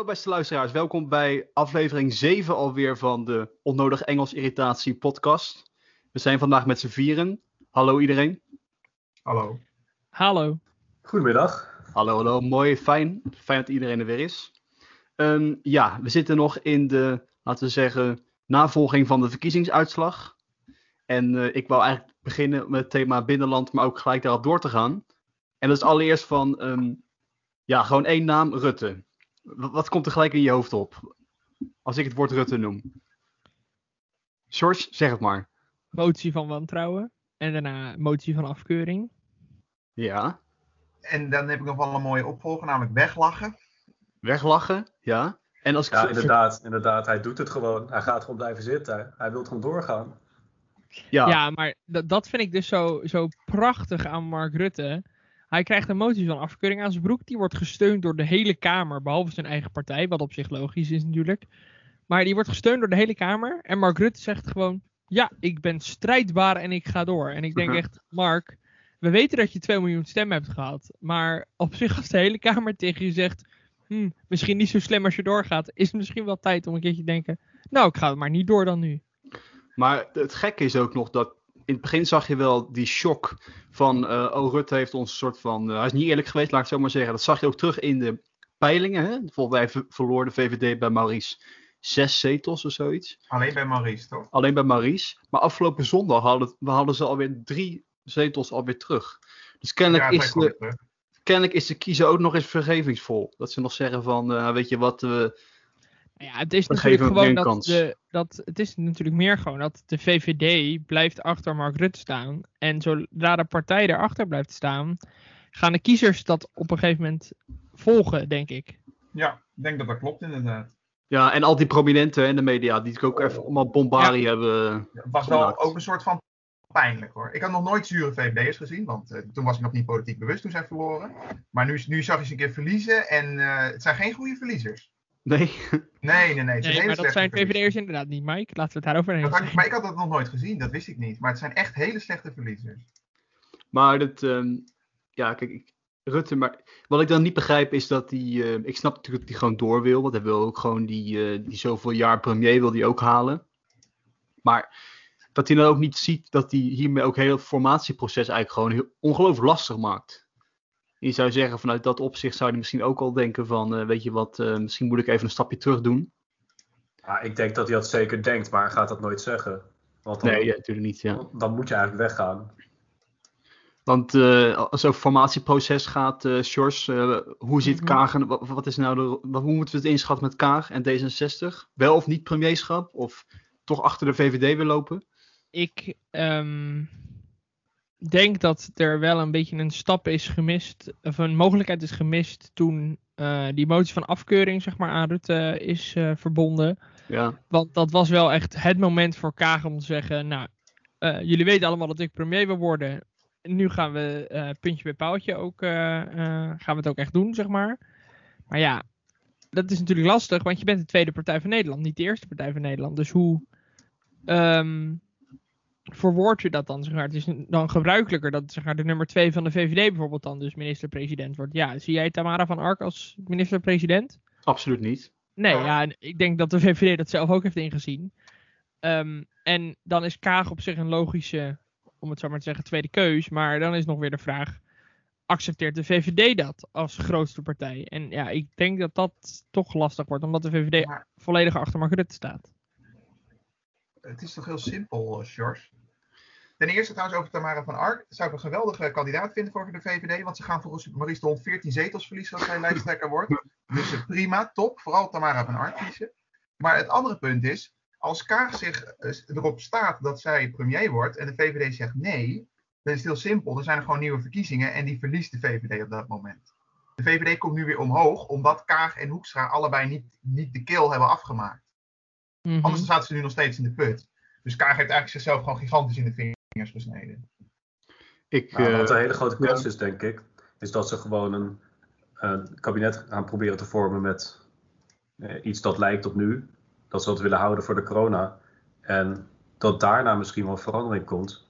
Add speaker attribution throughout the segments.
Speaker 1: Hallo beste luisteraars, welkom bij aflevering 7 alweer van de Onnodig Engels Irritatie podcast. We zijn vandaag met z'n vieren. Hallo iedereen.
Speaker 2: Hallo.
Speaker 3: Hallo.
Speaker 4: Goedemiddag.
Speaker 1: Hallo, hallo. Mooi, fijn. Fijn dat iedereen er weer is. Um, ja, we zitten nog in de, laten we zeggen, navolging van de verkiezingsuitslag. En uh, ik wou eigenlijk beginnen met het thema binnenland, maar ook gelijk daarop door te gaan. En dat is allereerst van, um, ja, gewoon één naam, Rutte. Wat, wat komt er gelijk in je hoofd op? Als ik het woord Rutte noem. George, zeg het maar.
Speaker 3: Motie van wantrouwen. En daarna motie van afkeuring.
Speaker 1: Ja.
Speaker 2: En dan heb ik nog wel een mooie opvolger, namelijk weglachen.
Speaker 1: Weglachen, ja. En als ik
Speaker 4: ja, inderdaad, inderdaad. Hij doet het gewoon. Hij gaat gewoon blijven zitten. Hij wil gewoon doorgaan.
Speaker 3: Ja, ja maar dat vind ik dus zo, zo prachtig aan Mark Rutte. Hij krijgt een motie van afkeuring aan zijn broek. Die wordt gesteund door de hele Kamer, behalve zijn eigen partij, wat op zich logisch is natuurlijk. Maar die wordt gesteund door de hele Kamer. En Mark Rutte zegt gewoon: Ja, ik ben strijdbaar en ik ga door. En ik denk echt, Mark, we weten dat je 2 miljoen stemmen hebt gehad. Maar op zich, als de hele Kamer tegen je zegt: hm, Misschien niet zo slim als je doorgaat, is het misschien wel tijd om een keertje te denken: Nou, ik ga het maar niet door dan nu.
Speaker 1: Maar het gekke is ook nog dat in het begin zag je wel die shock van, uh, oh Rutte heeft ons een soort van, uh, hij is niet eerlijk geweest, laat ik het zo maar zeggen. Dat zag je ook terug in de peilingen. Hè? Volgens mij verloor de VVD bij Maurice zes zetels of zoiets.
Speaker 2: Alleen bij Maurice, toch?
Speaker 1: Alleen bij Maurice. Maar afgelopen zondag hadden, we hadden ze alweer drie zetels alweer terug. Dus kennelijk, ja, is, de, kennelijk is de kiezer ook nog eens vergevingsvol. Dat ze nog zeggen van, uh, weet je wat, we
Speaker 3: ja, het is natuurlijk gewoon dat, de, dat het is natuurlijk meer gewoon dat de VVD blijft achter Mark Rutte staan. En zodra de partij erachter blijft staan, gaan de kiezers dat op een gegeven moment volgen, denk ik.
Speaker 2: Ja, ik denk dat dat klopt inderdaad.
Speaker 1: Ja, en al die prominenten in de media, die ook even allemaal bombardie ja. hebben.
Speaker 2: Het was wel ook een soort van pijnlijk hoor. Ik had nog nooit zure VVD'ers gezien, want uh, toen was ik nog niet politiek bewust toen zij verloren. Maar nu, nu zag je ze een keer verliezen en uh, het zijn geen goede verliezers.
Speaker 1: Nee.
Speaker 2: Nee, nee, nee.
Speaker 3: nee maar dat zijn VVD'ers inderdaad niet, Mike. Laten we het daarover hebben.
Speaker 2: Maar ik had dat nog nooit gezien, dat wist ik niet. Maar het zijn echt hele slechte verliezers.
Speaker 1: Maar dat, um, ja, kijk, ik, Rutte, maar wat ik dan niet begrijp is dat hij, uh, ik snap natuurlijk dat hij gewoon door wil, want hij wil ook gewoon die, uh, die zoveel jaar premier wil die ook halen. Maar dat hij dan ook niet ziet dat hij hiermee ook heel het formatieproces eigenlijk gewoon heel ongelooflijk lastig maakt. Je zou zeggen, vanuit dat opzicht zou hij misschien ook al denken van, uh, weet je wat, uh, misschien moet ik even een stapje terug doen.
Speaker 4: Ja, ik denk dat hij dat zeker denkt, maar hij gaat dat nooit zeggen.
Speaker 1: Want dan, nee, ja, natuurlijk niet. Ja.
Speaker 4: Dan moet je eigenlijk weggaan.
Speaker 1: Want uh, als het over formatieproces gaat, uh, Sjors, hoe ziet mm -hmm. Kaag, wat, wat, is nou de, wat, hoe moeten we het inschatten met Kaag en D66? Wel of niet premierschap? Of toch achter de VVD weer lopen?
Speaker 3: Ik, um denk dat er wel een beetje een stap is gemist, of een mogelijkheid is gemist toen uh, die motie van afkeuring zeg maar, aan Rutte is uh, verbonden.
Speaker 1: Ja.
Speaker 3: Want dat was wel echt het moment voor Kaag om te zeggen, nou, uh, jullie weten allemaal dat ik premier wil worden. Nu gaan we puntje bij paaltje ook, gaan we het ook echt doen, zeg maar. Maar ja, dat is natuurlijk lastig, want je bent de tweede partij van Nederland, niet de eerste partij van Nederland. Dus hoe... Um, verwoord je dat dan? Zeg maar. Het is dan gebruikelijker dat zeg maar, de nummer 2 van de VVD bijvoorbeeld dan dus minister-president wordt. Ja, zie jij Tamara van Ark als minister-president?
Speaker 1: Absoluut niet.
Speaker 3: Nee, ja, ik denk dat de VVD dat zelf ook heeft ingezien. Um, en dan is Kaag op zich een logische, om het zo maar te zeggen, tweede keus. Maar dan is nog weer de vraag, accepteert de VVD dat als grootste partij? En ja, ik denk dat dat toch lastig wordt, omdat de VVD volledig achter Mark Rutte staat.
Speaker 2: Het is toch heel simpel, George? Ten eerste trouwens over Tamara van Ark. Zou ik een geweldige kandidaat vinden voor de VVD. Want ze gaan volgens Maurice de Hond 14 zetels verliezen als hij lijsttrekker wordt. Dus prima, top. Vooral Tamara van Ark kiezen. Maar het andere punt is. Als Kaag zich erop staat dat zij premier wordt. En de VVD zegt nee. Dan is het heel simpel. Dan zijn er gewoon nieuwe verkiezingen. En die verliest de VVD op dat moment. De VVD komt nu weer omhoog. Omdat Kaag en Hoekstra allebei niet, niet de keel hebben afgemaakt. Mm -hmm. Anders zaten ze nu nog steeds in de put. Dus Kaag heeft eigenlijk zichzelf gewoon gigantisch in de vingers gesneden.
Speaker 4: Ik, nou, wat een hele grote kans is, denk ik, is dat ze gewoon een, een kabinet gaan proberen te vormen met eh, iets dat lijkt op nu. Dat ze dat willen houden voor de corona. En dat daarna misschien wel verandering komt.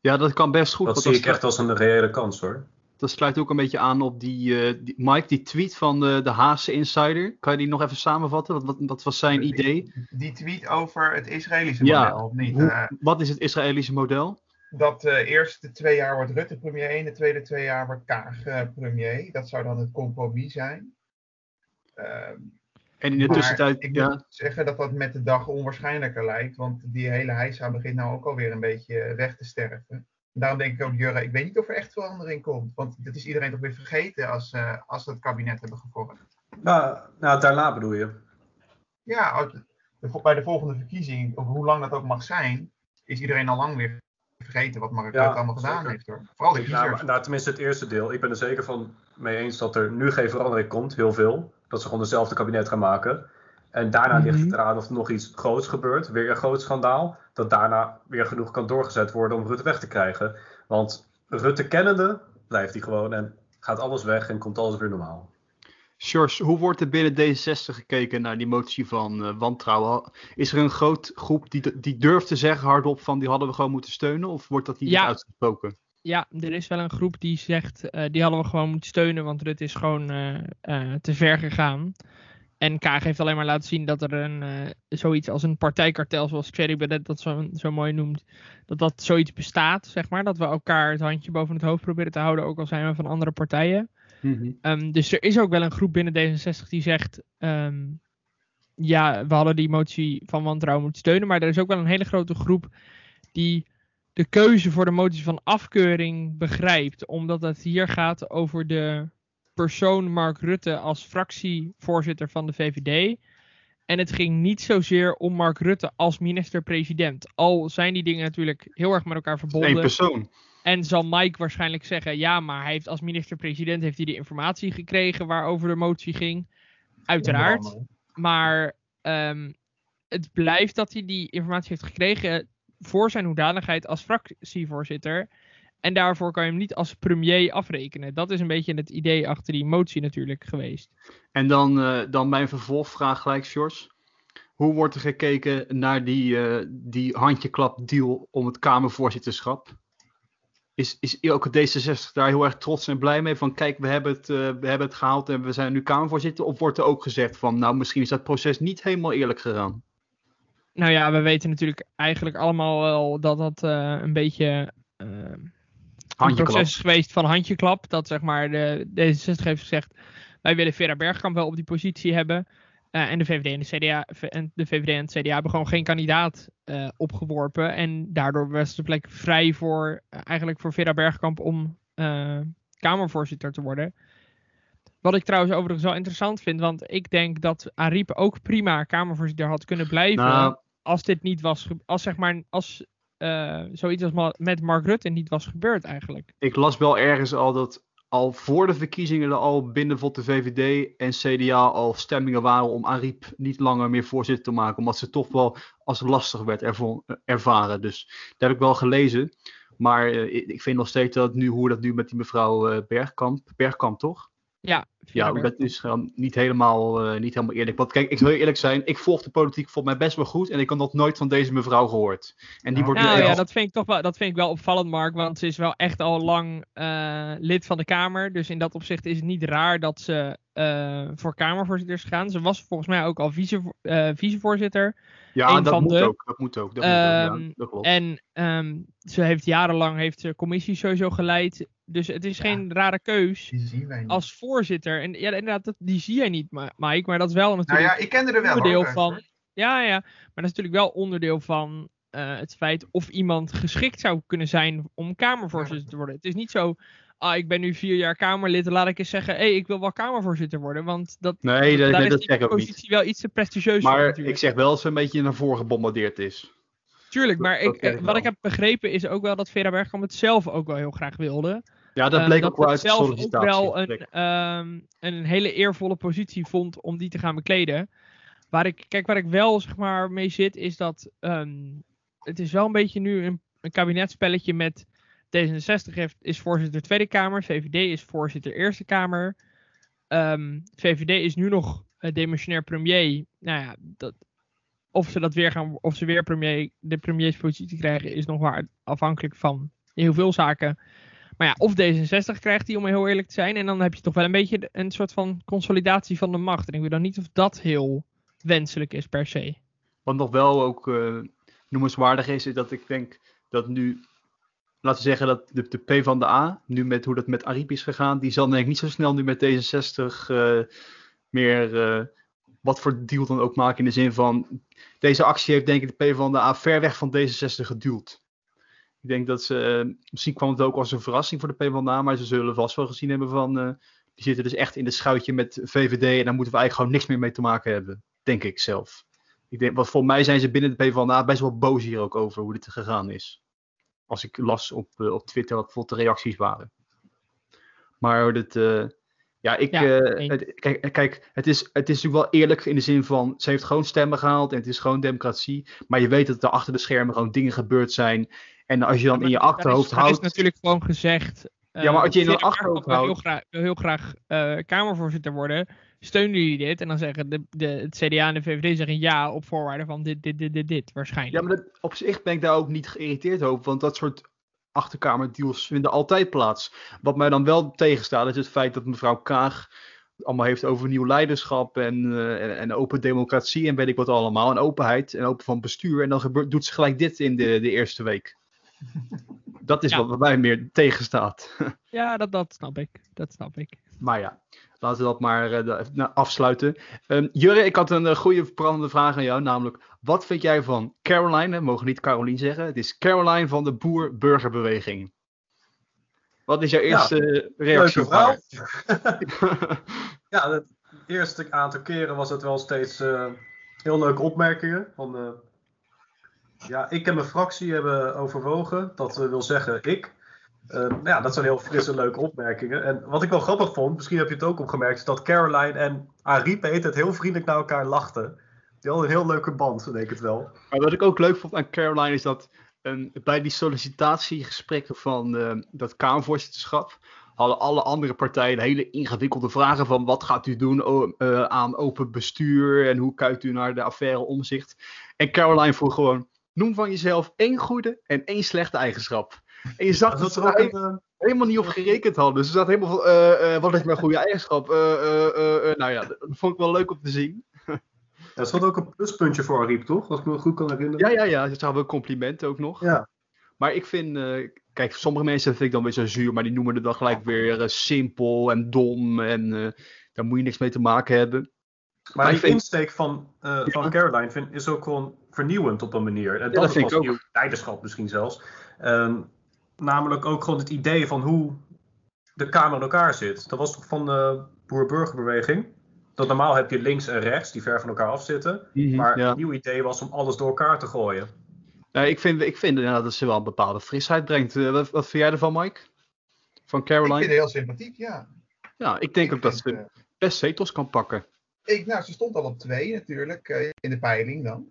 Speaker 1: Ja, dat kan best goed.
Speaker 4: Dat zie ik echt als een reële kans hoor.
Speaker 1: Dat sluit ook een beetje aan op die, die Mike, die tweet van de, de Haase Insider. Kan je die nog even samenvatten? Wat, wat, wat was zijn idee?
Speaker 2: Die, tweet over het Israëlische model, of niet? Hoe,
Speaker 1: wat is het Israëlische model?
Speaker 2: Dat de eerste twee jaar wordt Rutte premier en de tweede twee jaar wordt Kaag premier. Dat zou dan het compromis zijn.
Speaker 1: Ehm, en in de tussentijd.
Speaker 2: Ik ja. moet zeggen dat dat met de dag onwaarschijnlijker lijkt. Want die hele heisa begint nou ook alweer een beetje weg te sterven. Daarom denk ik ook, Jurre, ik weet niet of er echt verandering komt. Want dit is iedereen toch weer vergeten als, uh, als we het kabinet hebben gevormd.
Speaker 4: Nou, nou, daarna bedoel je?
Speaker 2: Ja, bij de volgende verkiezing, of hoe lang dat ook mag zijn, is iedereen al lang weer vergeten wat Mark ja, allemaal gedaan heeft hoor. Vooral de kiezers.
Speaker 4: Nou, nou, tenminste het eerste deel. Ik ben er zeker van mee eens dat er nu geen verandering komt, heel veel. Dat ze gewoon dezelfde kabinet gaan maken. En daarna mm -hmm. ligt het eraan of er nog iets groots gebeurt. Weer een groot schandaal. Dat daarna weer genoeg kan doorgezet worden om Rutte weg te krijgen. Want Rutte kennende blijft hij gewoon en gaat alles weg en komt alles weer normaal.
Speaker 1: Sjors, hoe wordt er binnen D66 gekeken naar die motie van uh, wantrouwen? Is er een groot groep die, die durft te zeggen hardop van die hadden we gewoon moeten steunen? Of wordt dat hier ja. uitgesproken?
Speaker 3: Ja, er is wel een groep die zegt uh, die hadden we gewoon moeten steunen, want Rutte is gewoon uh, te ver gegaan. En Kaag heeft alleen maar laten zien dat er een, zoiets als een partijkartel, zoals Thierry Baudet dat zo, zo mooi noemt, dat dat zoiets bestaat, zeg maar. Dat we elkaar het handje boven het hoofd proberen te houden, ook al zijn we van andere partijen. Mhm. Ehm, dus er is ook wel een groep binnen D66 die zegt: ehm, ja, we hadden die motie van wantrouwen moeten steunen. Maar er is ook wel een hele grote groep die de keuze voor de motie van afkeuring begrijpt. Omdat het hier gaat over de persoon Mark Rutte als fractievoorzitter van de VVD. En het ging niet zozeer om Mark Rutte als minister-president. Al zijn die dingen natuurlijk heel erg met elkaar verbonden.
Speaker 1: Eén persoon.
Speaker 3: En zal Mike waarschijnlijk zeggen: ja, maar hij heeft als minister-president heeft hij de informatie gekregen waarover de motie ging. Uiteraard. Maar um, het blijft dat hij die informatie heeft gekregen voor zijn hoedanigheid als fractievoorzitter. En daarvoor kan je hem niet als premier afrekenen. Dat is een beetje het idee achter die motie natuurlijk geweest.
Speaker 1: En dan, uh, dan mijn vervolgvraag gelijk, Sjors. Hoe wordt er gekeken naar die, uh, die handjeklap deal om het Kamervoorzitterschap? is, is ook D66 daar heel erg trots en blij mee? Van kijk, we hebben, het, uh, we hebben het gehaald en we zijn nu Kamervoorzitter. Of wordt er ook gezegd van nou, misschien is dat proces niet helemaal eerlijk gegaan?
Speaker 3: Nou ja, we weten natuurlijk eigenlijk allemaal wel dat dat een beetje uh, een proces geweest van handjeklap. Dat zeg maar de D66 heeft gezegd, wij willen Vera Bergkamp wel op die positie hebben. Uh, en de VVD en de CDA en de VVD en het CDA hebben gewoon geen kandidaat uh, opgeworpen. En daardoor was de plek vrij voor uh, eigenlijk voor Vera Bergkamp om Kamervoorzitter te worden. Wat ik trouwens overigens wel interessant vind, want ik denk dat Ariep ook prima Kamervoorzitter had kunnen blijven. Nou, als dit niet was, als zeg maar, als zoiets als met Mark Rutte niet was gebeurd eigenlijk.
Speaker 1: Ik las wel ergens al dat al voor de verkiezingen er al binnen de VVD en CDA al stemmingen waren om Ariep niet langer meer voorzitter te maken. Omdat ze toch wel als lastig werd ervaren. Dus dat heb ik wel gelezen. Maar uh, ik vind nog steeds dat nu, hoe dat nu met die mevrouw uh, Bergkamp, Bergkamp toch?
Speaker 3: Ja,
Speaker 1: ja dat is gewoon niet helemaal, uh, niet helemaal eerlijk. Want kijk, ik wil eerlijk zijn, ik volg de politiek volgens mij best wel goed. En ik had nog nooit van deze mevrouw gehoord. En die wordt
Speaker 3: nou ja, dat vind ik toch wel, dat vind ik wel opvallend, Mark. Want ze is wel echt al lang uh, lid van de Kamer. Dus in dat opzicht is het niet raar dat ze uh, voor Kamervoorzitters gaan. Ze was volgens mij ook al vice, vicevoorzitter.
Speaker 1: Ja, dat moet, ook, dat moet ook. Dat um, moet ook. Ja, ehm, dat klopt.
Speaker 3: En um, ze heeft jarenlang heeft ze commissies sowieso geleid. Dus het is geen rare keus als voorzitter. En ja, inderdaad, dat, die zie jij niet, Mike. Maar dat is wel natuurlijk
Speaker 2: nou ja, ik kende er wel,
Speaker 3: onderdeel van. Ja, ja. Maar dat is natuurlijk wel onderdeel van uh, het feit of iemand geschikt zou kunnen zijn om Kamervoorzitter te worden. Het is niet zo. Ah, ik ben nu vier jaar Kamerlid. Laat ik eens zeggen, hé, hey, ik wil wel Kamervoorzitter worden. Want dat,
Speaker 1: nee, dat,
Speaker 3: daar
Speaker 1: nee,
Speaker 3: is die positie wel iets te prestigieus
Speaker 1: Maar voor, ik zeg wel dat ze een beetje naar voren gebombardeerd is.
Speaker 3: Tuurlijk, maar ik, eh, wat ik heb begrepen is ook wel dat Vera Bergkamp het zelf ook wel heel graag wilde.
Speaker 1: Ja, dat ehm, bleek ook wel uit
Speaker 3: zelf ook wel een, um, een hele eervolle positie vond om die te gaan bekleden. Waar ik, kijk, waar ik wel zeg maar, mee zit, is dat um, het is wel een beetje nu een, een kabinetspelletje met D66 heeft, is voorzitter Tweede Kamer, VVD is voorzitter Eerste Kamer. VVD is nu nog uh, demissionair premier. Nou ja, dat, of ze dat weer gaan, of ze weer premier, de premierspositie krijgen, is nog maar afhankelijk van heel veel zaken. Maar ja, of D66 krijgt hij om heel eerlijk te zijn. En dan heb je toch wel een beetje een soort van consolidatie van de macht. En ik weet dan niet of dat heel wenselijk is per se.
Speaker 1: Wat nog wel ook uh, noemenswaardig is, is dat ik denk dat nu, laten we zeggen dat de, de P van de A, nu met hoe dat met Ariep is gegaan, die zal denk ik niet zo snel nu met D66 uh, meer uh, wat voor deal dan ook maken in de zin van, deze actie heeft denk ik de P van de A ver weg van D66 geduwd. Ik denk dat ze, uh, misschien kwam het ook als een verrassing voor de PvdA, maar ze zullen vast wel gezien hebben van, uh, die zitten dus echt in de schuitje met VVD en daar moeten we eigenlijk gewoon niks meer mee te maken hebben, denk ik zelf. Ik denk, wat voor mij zijn ze binnen de PvdA best wel boos hier ook over hoe dit gegaan is. Als ik las op, uh, op Twitter wat bijvoorbeeld de reacties waren. Maar dit, ja, ik, ja, het, kijk, kijk het, is, het is natuurlijk wel eerlijk in de zin van, ze heeft gewoon stemmen gehaald en het is gewoon democratie. Maar je weet dat er achter de schermen gewoon dingen gebeurd zijn. En als je dan in je achterhoofd houdt.
Speaker 3: Er is natuurlijk gewoon gezegd.
Speaker 1: Uh, ja, maar als je in je achterhoofd houdt.
Speaker 3: Heel graag, wil heel graag uh, Kamervoorzitter worden. Steunen jullie dit? En dan zeggen de, de, het CDA en de VVD zeggen ja op voorwaarde van dit, dit, dit, dit, dit waarschijnlijk.
Speaker 1: Ja, maar dat, op zich ben ik daar ook niet geïrriteerd over. Want dat soort achterkamerdeals vinden altijd plaats. Wat mij dan wel tegenstaat is het feit dat mevrouw Kaag allemaal heeft over nieuw leiderschap en, uh, en, en, open democratie en weet ik wat allemaal. En openheid en open van bestuur. En dan gebeurt, doet ze gelijk dit in de, de eerste week. Dat is ja. wat mij meer tegenstaat.
Speaker 3: ja, dat, dat snap ik. Dat snap ik.
Speaker 1: Maar ja, laten we dat maar uh, nou, afsluiten. Um, Jurre, ik had een uh, goede brandende vraag aan jou. Namelijk, wat vind jij van Caroline? We mogen niet Caroline zeggen. Het is Caroline van de Boer-Burgerbeweging. Wat is jouw eerste ja, reactie?
Speaker 4: Leuke vrouw. ja, het eerste aantal keren was het wel steeds uh, heel leuke opmerkingen. Van, ja, ik en mijn fractie hebben overwogen. Dat wil zeggen ik. Uh, ja, dat zijn heel frisse, leuke opmerkingen. En wat ik wel grappig vond, misschien heb je het ook opgemerkt, is dat Caroline en Ariep het heel vriendelijk naar elkaar lachten. Die hadden een heel leuke band, denk ik wel.
Speaker 1: Maar wat ik ook leuk vond aan Caroline is dat um, bij die sollicitatiegesprekken van uh, dat Kamervoorzitterschap hadden alle andere partijen hele ingewikkelde vragen van wat gaat u doen uh, aan open bestuur en hoe kijkt u naar de affaire omzicht. En Caroline vroeg gewoon, noem van jezelf één goede en één slechte eigenschap. En je zag dat, ze er even, helemaal niet op gerekend hadden. Dus ze zaten helemaal van, uh, uh, wat is mijn goede eigenschap? Uh, nou ja, dat vond ik wel leuk om te zien.
Speaker 4: Ja, dat was ook een pluspuntje voor Ariep, toch? Als ik me goed kan herinneren.
Speaker 1: Ja, ja, ja. Ze hadden complimenten ook nog.
Speaker 4: Ja.
Speaker 1: Maar ik vind, kijk, sommige mensen vind ik dan weer zo zuur, maar die noemen het dan gelijk weer simpel en dom en daar moet je niks mee te maken hebben.
Speaker 4: Maar, maar die vind... insteek van, ja. van Caroline vind, is ook gewoon vernieuwend op een manier. En dat,
Speaker 1: ja, dat vind ik
Speaker 4: ook. Leiderschap misschien zelfs. Um, namelijk ook gewoon het idee van hoe de Kamer in elkaar zit. Dat was toch van de boer-burgerbeweging? Dat normaal heb je links en rechts die ver van elkaar afzitten. Mm -hmm, maar ja. een nieuw idee was om alles door elkaar te gooien.
Speaker 1: Uh, ik, vind, ik vind nou, dat ze wel een bepaalde frisheid brengt. Uh, wat, wat vind jij ervan, Mike? Van Caroline? Ik
Speaker 2: vind het heel sympathiek, ja.
Speaker 1: Ja, ik denk ik ook dat ze best zetels kan pakken.
Speaker 2: Ik, nou, ze stond al op twee natuurlijk, eh, in de peiling dan.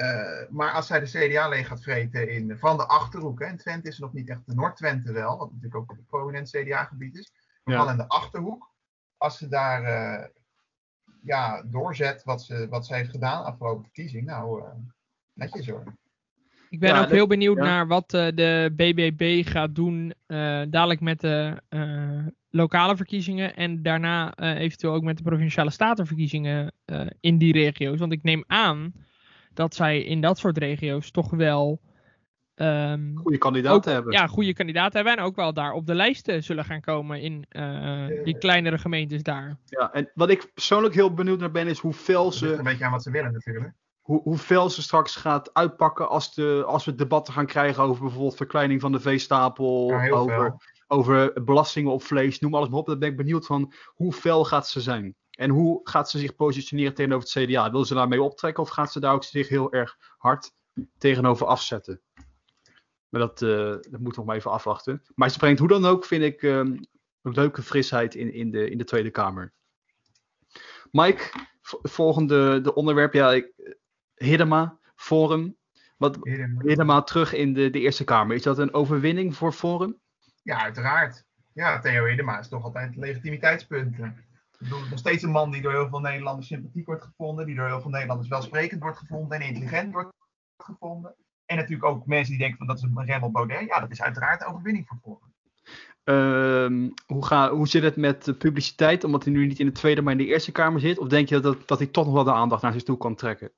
Speaker 2: Uh, maar als zij de CDA leeg gaat vreten in, van de Achterhoek, hè, in Twente is er nog niet echt de Noord-Twente wel, wat natuurlijk ook een prominent CDA-gebied is, maar ja. wel in de Achterhoek. Als ze daar uh, ja, doorzet wat ze, wat ze heeft gedaan afgelopen verkiezing, nou, uh, netjes hoor.
Speaker 3: Ik ben ja, ook heel benieuwd ja. naar wat de BBB gaat doen dadelijk met de lokale verkiezingen en daarna eventueel ook met de provinciale statenverkiezingen in die regio's. Want ik neem aan dat zij in dat soort regio's toch wel. Um,
Speaker 1: goede kandidaten hebben.
Speaker 3: Ja, goede kandidaten hebben. En ook wel daar op de lijsten zullen gaan komen in uh, die kleinere gemeentes daar.
Speaker 1: Ja, en wat ik persoonlijk heel benieuwd naar ben, is hoe fel ze.
Speaker 2: een beetje aan wat ze willen natuurlijk.
Speaker 1: Hoe, hoe fel ze straks gaat uitpakken als, de, als we debatten gaan krijgen over bijvoorbeeld verkleining van de veestapel.
Speaker 2: Ja,
Speaker 1: over, over belastingen op vlees, noem alles maar op. Dan ben ik benieuwd van hoe fel gaat ze zijn. En hoe gaat ze zich positioneren tegenover het CDA? Wil ze daarmee optrekken of gaat ze daar ook zich heel erg hard tegenover afzetten? Maar dat, uh, dat moet nog maar even afwachten. Maar ze brengt hoe dan ook, vind ik, um, een leuke frisheid in, in, de, in de Tweede Kamer. Mike, volgende de onderwerp. Ja, ik, Hiddema, Forum. Wat, Hiddema. Hiddema terug in de, de Eerste Kamer. Is dat een overwinning voor Forum?
Speaker 2: Ja, uiteraard. Ja, Theo Hiddema is toch altijd legitimiteitspunten nog steeds een man die door heel veel Nederlanders sympathiek wordt gevonden, die door heel veel Nederlanders welsprekend wordt gevonden en intelligent wordt gevonden. En natuurlijk ook mensen die denken van dat is een Remmel Baudet. Ja, dat is uiteraard een overwinning voor Forum.
Speaker 1: Ehm, hoe, ga, hoe zit het met de publiciteit, omdat hij nu niet in de Tweede, maar in de Eerste Kamer zit? Of denk je dat, dat hij toch nog wel de aandacht naar zich toe kan trekken?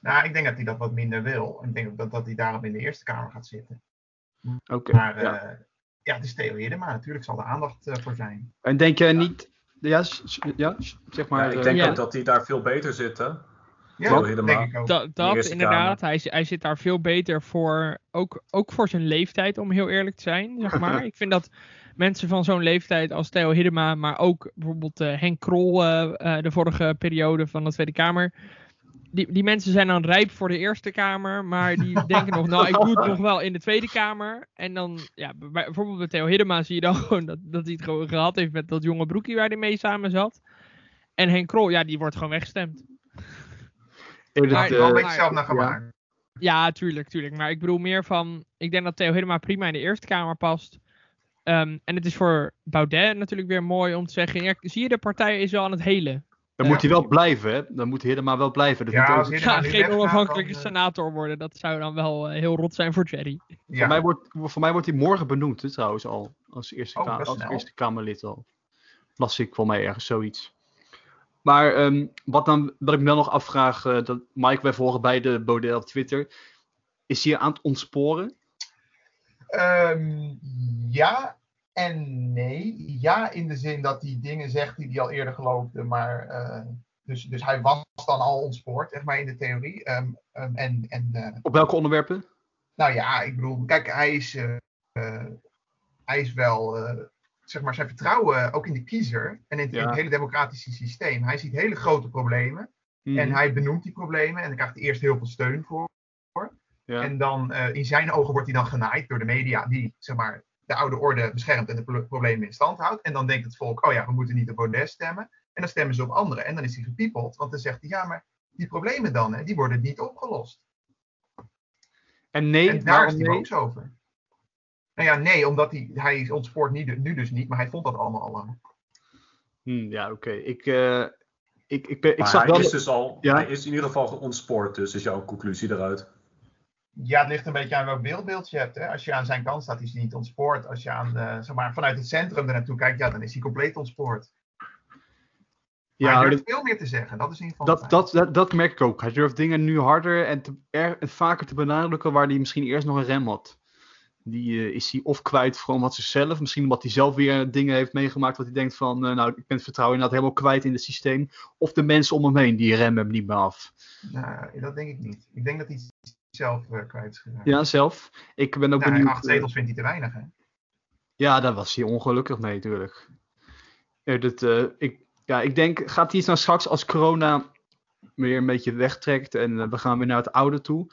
Speaker 2: Nou, ik denk dat hij dat wat minder wil. En ik denk ook dat, dat hij daarom in de Eerste Kamer gaat zitten.
Speaker 1: Oké.
Speaker 2: maar ja. Uh, ja, het is Theo maar natuurlijk zal er aandacht uh, voor zijn.
Speaker 1: En denk je niet... Ja, ja, zeg maar.
Speaker 4: Ja, ik denk ook dat hij daar veel beter zit, hè?
Speaker 2: Ja, denk ik ook.
Speaker 3: Dat, dat inderdaad. Hij, hij zit daar veel beter voor. Ook, ook voor zijn leeftijd, om heel eerlijk te zijn. Zeg maar. ik vind dat mensen van zo'n leeftijd als Theo Hiddema, maar ook bijvoorbeeld uh, Henk Krol, uh, uh, de vorige periode van de Tweede Kamer. Die, die mensen zijn dan rijp voor de Eerste Kamer, maar die denken nog, nou, ik doe het nog wel in de Tweede Kamer. En dan, ja, bij, bijvoorbeeld bij Theo Hiddema zie je dan gewoon dat, dat hij het gewoon gehad heeft met dat jonge broekie waar hij mee samen zat. En Henk Krol, ja, die wordt gewoon weggestemd.
Speaker 2: Daar heb wel een beetje zelf naar gemaakt.
Speaker 3: Ja. ja, tuurlijk, tuurlijk. Maar ik bedoel meer van, ik denk dat Theo Hiddema prima in de Eerste Kamer past. Um, en het is voor Baudet natuurlijk weer mooi om te zeggen, ja, zie je, de partij is wel aan het helen.
Speaker 1: Dan moet hij wel blijven, hè? Dan moet Hiddema wel blijven. Dat
Speaker 3: ja, geen onafhankelijke dan, senator worden. Dat zou dan wel uh, heel rot zijn voor Jerry.
Speaker 1: Ja. Voor, mij wordt, voor mij wordt hij morgen benoemd, hè, trouwens al. Als eerste, oh, als eerste Kamerlid al. Las ik voor mij ergens zoiets. Maar um, wat, dan, wat ik me dan nog afvraag, uh, dat Mike wij volgen bij de Baudet op Twitter. Is hij aan het ontsporen?
Speaker 2: Um, ja en nee. Ja, in de zin dat hij dingen zegt die hij al eerder geloofde, maar uh, dus, dus hij was dan al ontspoord, zeg maar in de theorie. Um, um, en, en, uh,
Speaker 1: Op welke onderwerpen?
Speaker 2: Nou ja, ik bedoel, kijk, hij is, uh, hij is wel, zeg maar, zijn vertrouwen ook in de kiezer en in, ja. in, het hele democratische systeem. Hij ziet hele grote problemen mm. en hij benoemt die problemen en dan krijgt hij eerst heel veel steun voor. Ja. En dan in zijn ogen wordt hij dan genaaid door de media, die zeg maar de oude orde beschermt en de problemen in stand houdt. En dan denkt het volk, oh ja, we moeten niet op Baudet stemmen. En dan stemmen ze op anderen. En dan is hij gepiepeld, want dan zegt hij, ja, maar die problemen dan, hè, die worden niet opgelost.
Speaker 1: En nee,
Speaker 2: en daar is hij boos over. Nou ja, nee, omdat hij, hij ontspoort nu, nu dus niet, maar hij vond dat allemaal al lang.
Speaker 1: Hmm, ja, oké. Ik, uh, ik, ik,
Speaker 4: ik,
Speaker 1: zag
Speaker 4: hij
Speaker 1: wel...
Speaker 4: Is dus al, ja? Hij is in ieder geval ontspoord, dus is jouw conclusie eruit.
Speaker 2: Ja, het ligt een beetje aan welk beeldbeeld je hebt. Hè. Als je aan zijn kant staat, is hij niet ontspoord. Als je aan, uh, zeg maar, vanuit het centrum er naartoe kijkt, ja, dan is hij compleet ontspoord. Ja, hij durft veel meer te zeggen. Dat is in ieder
Speaker 1: geval. Dat, dat, dat, dat, merk ik ook. Hij durft dingen nu harder en, te, er, vaker te benadrukken waar hij misschien eerst nog een rem had. Die uh, is hij of kwijt voor wat zichzelf. Misschien omdat hij zelf weer dingen heeft meegemaakt. Wat hij denkt van, uh, nou, ik ben het vertrouwen inderdaad helemaal kwijt in het systeem. Of de mensen om hem heen, die remmen hem niet meer af.
Speaker 2: Nou, dat denk ik niet. Ik denk dat hij zelf uh, kwijtgeraakt.
Speaker 1: Ja, zelf. Ik ben ook
Speaker 2: nou,
Speaker 1: benieuwd.
Speaker 2: Acht zetels vindt hij te weinig, hè?
Speaker 1: Ja, daar was hij ongelukkig mee, natuurlijk. Uh, dat, uh, ik, ja, ik denk, gaat hij iets straks als corona weer een beetje wegtrekt en we gaan weer naar het oude toe.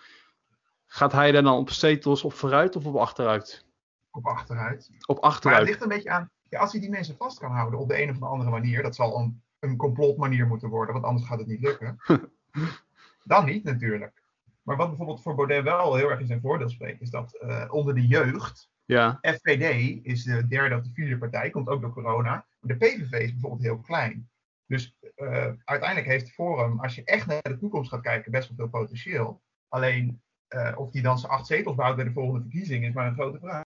Speaker 1: Gaat hij dan op zetels op vooruit of op achteruit?
Speaker 2: Op achteruit.
Speaker 1: Op achteruit. Maar
Speaker 2: het ligt een beetje aan, ja, als hij die mensen vast kan houden op de een of andere manier, dat zal een, een complotmanier moeten worden, want anders gaat het niet lukken. dan niet natuurlijk. Maar wat bijvoorbeeld voor Baudet wel heel erg in zijn voordeel spreekt, is dat uh, onder de jeugd,
Speaker 1: ja.
Speaker 2: FVD is de derde of de vierde partij, komt ook door corona. Maar de PVV is bijvoorbeeld heel klein. Dus uh, uiteindelijk heeft Forum, als je echt naar de toekomst gaat kijken, best wel veel potentieel. Alleen uh, of die dan zijn acht zetels bouwt bij de volgende verkiezing is maar een grote vraag.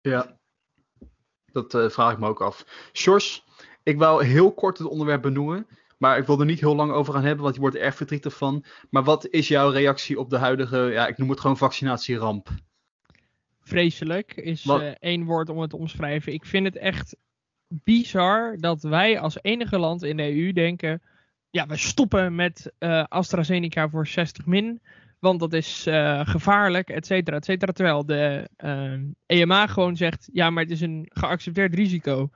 Speaker 1: Ja, dat vraag ik me ook af. Sjors, ik wou heel kort het onderwerp benoemen. Maar ik wil er niet heel lang over gaan hebben, want je wordt er erg verdrietig van. Maar wat is jouw reactie op de huidige, ja, ik noem het gewoon vaccinatieramp?
Speaker 3: Vreselijk is uh, één woord om het te omschrijven. Ik vind het echt bizar dat wij als enige land in de EU denken: ja, we stoppen met uh, AstraZeneca voor 60 min. Want dat is uh, gevaarlijk, et cetera, et cetera. Terwijl de EMA e gewoon zegt: ja, maar het is een geaccepteerd risico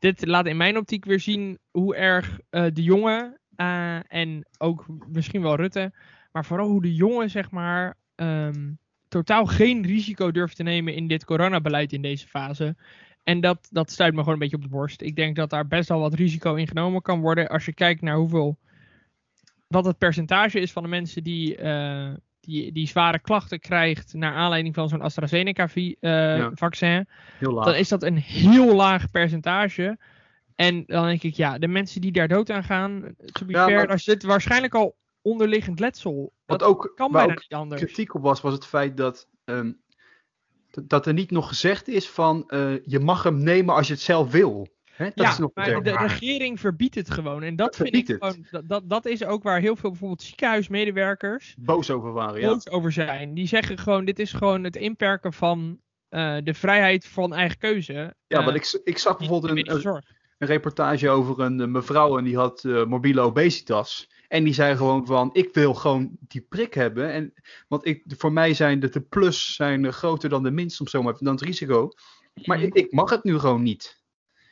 Speaker 3: dit laat in mijn optiek weer zien hoe erg uh, de jongen uh, en ook misschien wel Rutte, maar vooral hoe de jongen zeg maar um, totaal geen risico durft te nemen in dit coronabeleid in deze fase. En dat, dat stuit me gewoon een beetje op de borst. Ik denk dat daar best wel wat risico in genomen kan worden als je kijkt naar hoeveel wat het percentage is van de mensen die uh, die, die zware klachten krijgt naar aanleiding van zo'n AstraZeneca-vaccin, uh, dan is dat een heel laag percentage. En dan denk ik, ja, de mensen die daar dood aan gaan, to be ja, fair, daar zit waarschijnlijk al onderliggend letsel.
Speaker 1: Wat ook, kan bijna niet anders. kritiek op was, was het feit dat um, dat er niet nog gezegd is van uh, je mag hem nemen als je het zelf wil.
Speaker 3: Dat ja, is nog maar de, regering verbiedt het gewoon. En dat, vind ik gewoon, dat, dat is ook waar heel veel bijvoorbeeld ziekenhuismedewerkers
Speaker 1: boos over waren. Ja.
Speaker 3: Boos over zijn. Die zeggen gewoon, dit is gewoon het inperken van uh, de vrijheid van eigen keuze.
Speaker 1: Ja, uh, want ik, ik zag bijvoorbeeld een, een, een, reportage over een mevrouw en die had uh, mobiele obesitas. En die zei gewoon van, ik wil gewoon die prik hebben. En, want ik, voor mij zijn de, de plus zijn groter dan de minst, om zo maar dan het risico. Maar mhm. ik, ik mag het nu gewoon niet.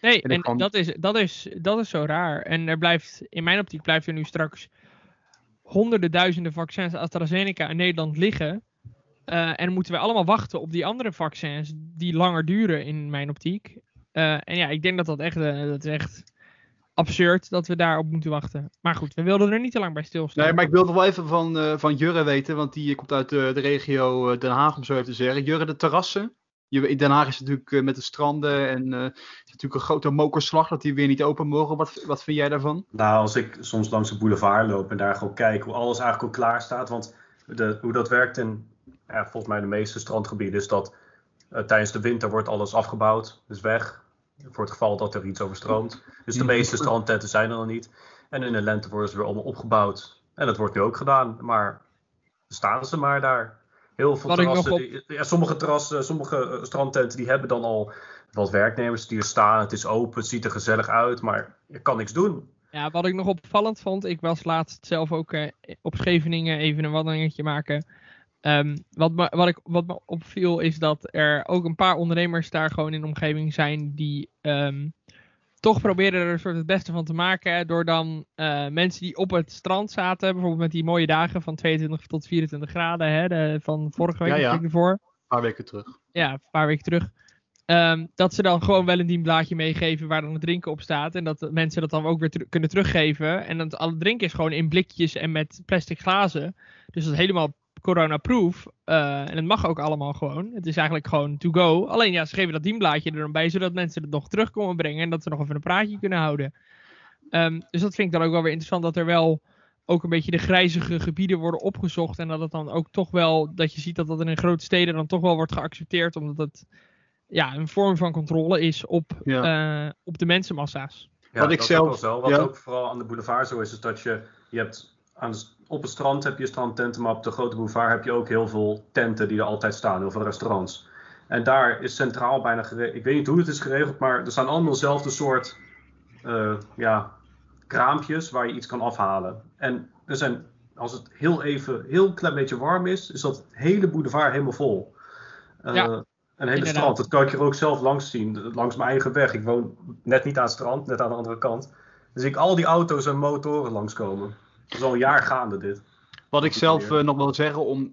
Speaker 3: Nee, en, dat, is, dat, is, dat is zo raar. En er blijft, in mijn optiek blijft er nu straks honderden duizenden vaccins AstraZeneca in Nederland liggen. Uh, en moeten we allemaal wachten op die andere vaccins die langer duren in mijn optiek. Uh, en ja, ik denk dat dat echt, uh, dat is echt absurd dat we daarop moeten wachten. Maar goed, we wilden er niet te lang bij stilstaan.
Speaker 1: Nee, maar ik wilde wel even van, van Jurre weten, want die komt uit de, de regio Den Haag, om zo even te zeggen. Jurre, de terrassen, je, Den Haag is het natuurlijk uh, met de stranden en uh, is natuurlijk een grote mokerslag dat die weer niet open mogen. Wat, wat vind jij daarvan?
Speaker 4: Nou, als ik soms langs de boulevard loop en daar gewoon kijk hoe alles eigenlijk al klaar staat. Want de, hoe dat werkt in ja, volgens mij de meeste strandgebieden is dat uh, tijdens de winter wordt alles afgebouwd, dus weg. Voor het geval dat er iets overstroomt. Dus de meeste strandtenten zijn er nog niet. En in de lente worden ze weer allemaal opgebouwd. En dat wordt nu ook gedaan. Maar staan ze maar daar. Heel veel terrassen. ja, sommige terrassen, sommige eh, strandtenten die hebben dan al wat werknemers die er staan. Het is open, het ziet er gezellig uit, maar je kan niks doen.
Speaker 3: Ja, wat ik nog opvallend vond, ik was laatst zelf ook uh, op Scheveningen even een wandelingetje maken. Um, wat, me, wat, ik, wat me opviel is dat er ook een paar ondernemers daar gewoon in de omgeving zijn die um, toch proberen er een soort het beste van te maken. Door dan uh, mensen die op het strand zaten, bijvoorbeeld met die mooie dagen van 22 tot 24 graden, hè, de, van vorige week ja, ja. ervoor. Een
Speaker 1: paar weken terug.
Speaker 3: Ja, een paar weken terug. Um, dat ze dan gewoon wel een dienblaadje meegeven waar dan het drinken op staat. En dat mensen dat dan ook weer ter kunnen teruggeven. En dat alle drinken is gewoon in blikjes en met plastic glazen. Dus dat is helemaal corona-proof. Uh, en het mag ook allemaal gewoon. Het is eigenlijk gewoon to go. Alleen ja, ze geven dat dienblaadje er dan bij, zodat mensen het nog terug komen brengen. En dat ze nog even een praatje kunnen houden. Um, dus dat vind ik dan ook wel weer interessant. Dat er wel ook een beetje de grijzige gebieden worden opgezocht. En dat het dan ook toch wel, dat je ziet dat dat in grote steden dan toch wel wordt geaccepteerd. Omdat het ja, een vorm van controle is op, ja. uh, op de mensenmassa's.
Speaker 4: Ja, wat ik zelf. Wel. Wat ja. ook vooral aan de boulevard zo is, is dat je, je hebt aan de op het strand heb je strandtenten, maar op de grote boulevard heb je ook heel veel tenten die er altijd staan, heel veel restaurants. En daar is centraal bijna geregeld, ik weet niet hoe het is geregeld, maar er staan allemaal dezelfde soort uh, ja, kraampjes waar je iets kan afhalen. En er zijn, als het heel even, heel klein beetje warm is, is dat hele boulevard helemaal vol. Uh, ja, een hele strand, dat kan ik er ook zelf langs zien, langs mijn eigen weg. Ik woon net niet aan het strand, net aan de andere kant. Dus ik al die auto's en motoren langskomen. Dat is al een jaar gaande dit.
Speaker 1: Wat ik zelf uh, nog wil zeggen om